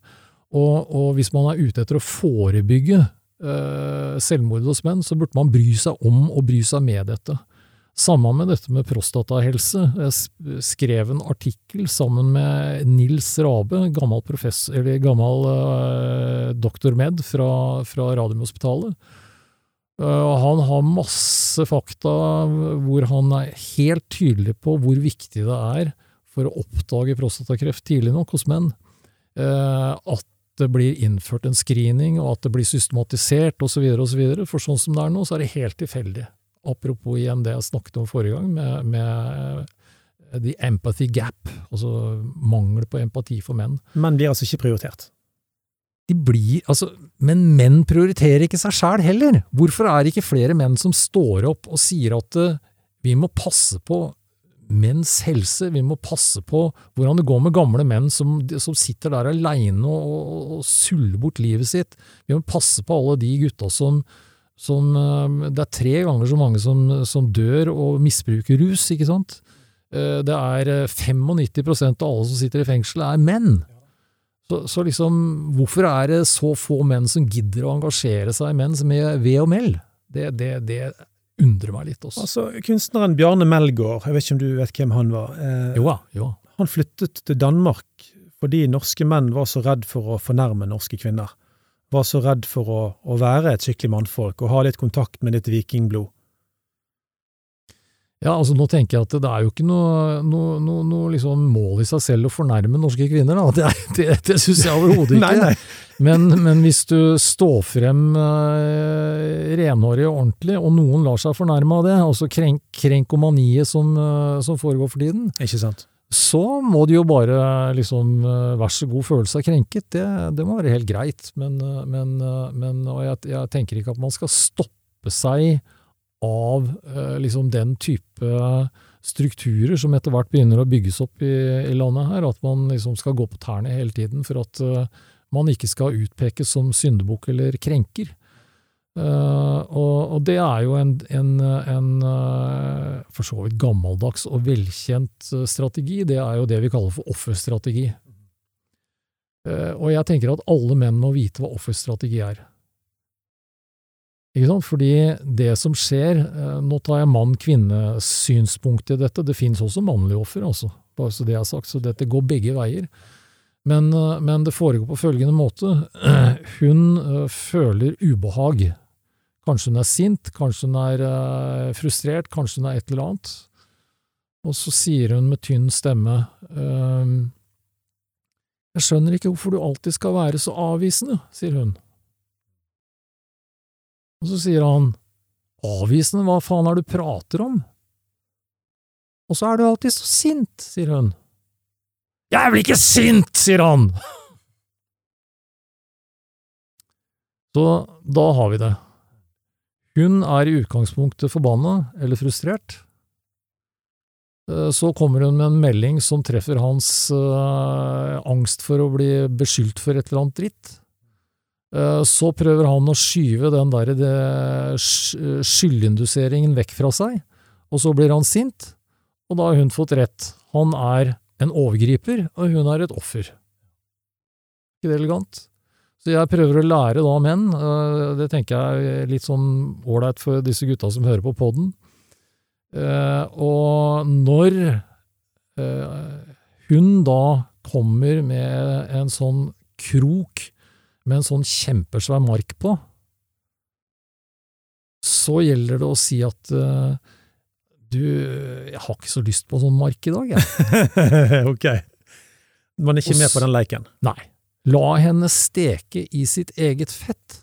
Og, og hvis man er ute etter å forebygge selvmord hos menn, så burde man bry seg om og bry seg med dette. Samme med dette med prostatahelse. Jeg skrev en artikkel sammen med Nils Rabe, gammel, professor, eller gammel uh, doktor med fra, fra Radiumhospitalet. Uh, han har masse fakta hvor han er helt tydelig på hvor viktig det er for å oppdage prostatakreft tidlig nok hos menn. Uh, at det blir innført en screening, og at det blir systematisert osv. osv. For sånn som det er nå, så er det helt tilfeldig. Apropos igjen det jeg snakket om forrige gang, med, med the empathy gap, altså mangel på empati for menn. Menn blir altså ikke prioritert. De blir, altså, Men menn prioriterer ikke seg sjæl heller. Hvorfor er det ikke flere menn som står opp og sier at uh, vi må passe på menns helse, vi må passe på hvordan det går med gamle menn som, som sitter der aleine og, og, og, suller bort livet sitt. Vi må passe på alle de gutta som, som uh, Det er tre ganger så mange som, som dør og misbruker rus, ikke sant? Uh, det er 95% av alle som sitter i fengsel, er menn. Så, så, liksom, hvorfor er det så få menn som gidder å engasjere seg i menn med ved og meld? Det, det, det, undrer meg litt også. Altså, Kunstneren Bjarne Melgaard, jeg vet ikke om du vet hvem han var? Eh, jo, jo. Han flyttet til Danmark fordi norske menn var så redd for å fornærme norske kvinner. Var så redd for å, å være et skikkelig mannfolk og ha litt kontakt med litt vikingblod. Ja, altså nå tenker jeg at det er jo ikke noe, noe, noe, noe liksom mål i seg selv å fornærme norske kvinner, da. [LAUGHS] Det, det, det syns jeg overhodet ikke. nei, nei. Men, men, hvis du står frem eh, renhårig og ordentlig, og noen lar seg fornærme av det, altså krenk, krenkomaniet som, uh, som, foregår for tiden, Ikke sant? så må de jo bare liksom uh, vær så god føle seg krenket. Det, det må være helt greit. Men, men, men og jeg, jeg tenker ikke at man skal stoppe seg av eh, liksom den type strukturer som etter hvert begynner å bygges opp i, i, landet her, at man liksom skal gå på tærne hele tiden for at uh, man ikke skal utpekes som syndebukk eller krenker. Uh, og, og, det er jo en, en, en uh, for så vidt gammeldags og velkjent strategi. Det er jo det vi kaller for offerstrategi. og jeg tenker at alle menn må vite hva offerstrategi er. Fordi det som skjer eh, Nå tar jeg mann-kvinne-synspunkt i dette. Det finnes også mannlige offer, altså. Bare så det er sagt. Så dette går begge veier. Men, eh, men det foregår på følgende måte. [CLEARS THROAT] Hun eh, føler ubehag. Kanskje hun er sint, kanskje hun er frustrert, kanskje hun er et eller annet. Og så sier hun med tynn stemme Jeg skjønner ikke hvorfor du alltid skal være så avvisende, sier hun. Og så sier han, avvisende, hva faen er det du prater om? Og så er du alltid så sint, sier hun. Jeg blir ikke sint, sier han! [LAUGHS] Så da har vi det. Hun er i utgangspunktet forbanna eller frustrert. Eh, så kommer hun med en melding som treffer hans øh, angst for å bli beskyldt for et eller annet dritt. Eh, så prøver han å skyve den der skyldinduseringen vekk fra seg, og så blir han sint, og da har hun fått rett. Han er en overgriper, og hun er et offer. Ikke det elegant? Så jeg prøver å lære da menn, eh, det tenker jeg er litt sånn ålreit for disse gutta som hører på poden. Eh, og når hun da kommer med en sånn krok med en sånn kjempesvær mark på, så gjelder det å si at uh, du, jeg har ikke så lyst på sånn mark i dag, jeg. [LAUGHS] ok. Man er ikke med på den leiken? Nei. La henne steke i sitt eget fett.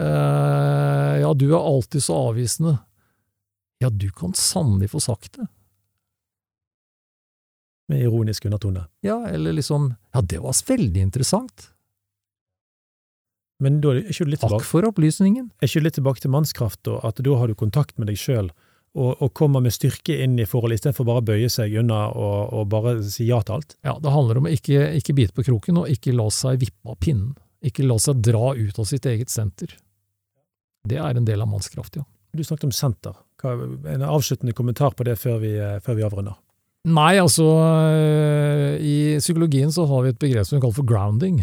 Uh, ja, du er alltid så avvisende. Ja, du kan sannelig få sagt det. Med ironisk undertone. Ja, eller liksom Ja, det var veldig interessant. Men da er ikke litt tilbake, Takk for opplysningen. Er ikke litt tilbake til mannskraft, og at da har du kontakt med deg sjøl, og, og, kommer med styrke inn i forholdet, istedenfor bare å bøye seg unna og, og, bare si ja til alt? Ja, det handler om å ikke, ikke bite på kroken, og ikke la seg vippe av pinnen. Ikke la seg dra ut av sitt eget senter. Det er en del av mannskraft, ja. Du snakket om senter. En avsluttende kommentar på det før vi, før vi avrunder? Nei, altså eh, I psykologien så har vi et begrep som vi kaller for grounding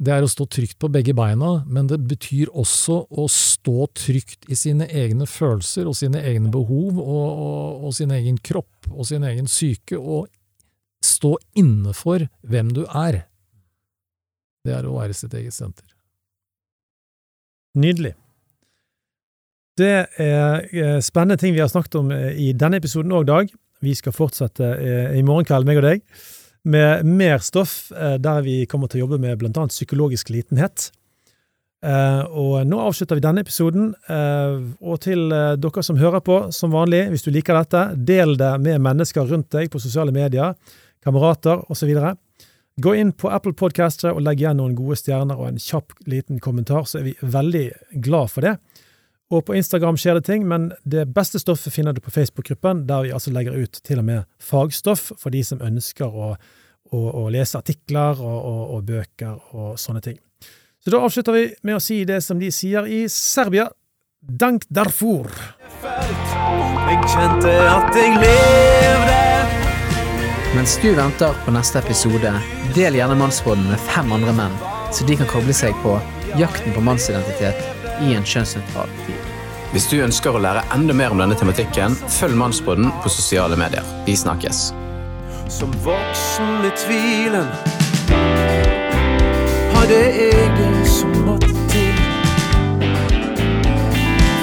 det er å stå trygt på begge beina, men det betyr også å stå trygt i sine egne følelser og sine egne behov og, og, og sin egen kropp og sin egen syke, og stå inne for hvem du er. Det er å være sitt eget senter. Nydelig. Det er spennende ting vi har snakket om i denne episoden òg, Dag. Vi skal fortsette eh, i morgen kveld, meg og deg, med mer stoff eh, der vi kommer til å jobbe med annet psykologisk litenhet. Eh, og nå avslutter vi denne episoden. Eh, og til dere som hører på, som vanlig, hvis du liker dette, del det med mennesker rundt deg på sosiale medier, kamerater osv. Gå inn på Apple Podcaster og legg igjen noen gode stjerner og en kjapp liten kommentar, så er vi veldig glad for det. Og på Instagram skjer det ting, men det beste stoffet finner du på Facebook-gruppen, der vi altså legger ut til og med fagstoff for de som ønsker å, å, å lese artikler og, og, og, bøker og sånne ting. Så da avslutter vi med å si det som de sier i Serbia. Dank Darfur. Jeg kjente at jeg levde. Mens du venter på neste episode, del gjerne Mannsråden med fem andre menn, så de kan koble seg på jakten på mannsidentitet i en kjønnsnøytral tid. Hvis du ønsker å lære enda mer om denne tematikken, følg Mannsbrodden på sosiale medier. Vi snakkes. Som voksen i tvilen hadde jeg det som måtte til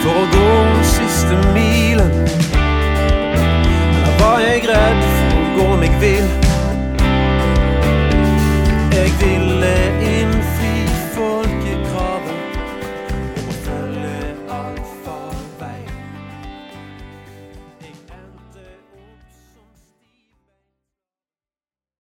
for å gå siste milen. Eller var jeg redd for å gå meg vill? Jeg ville ikke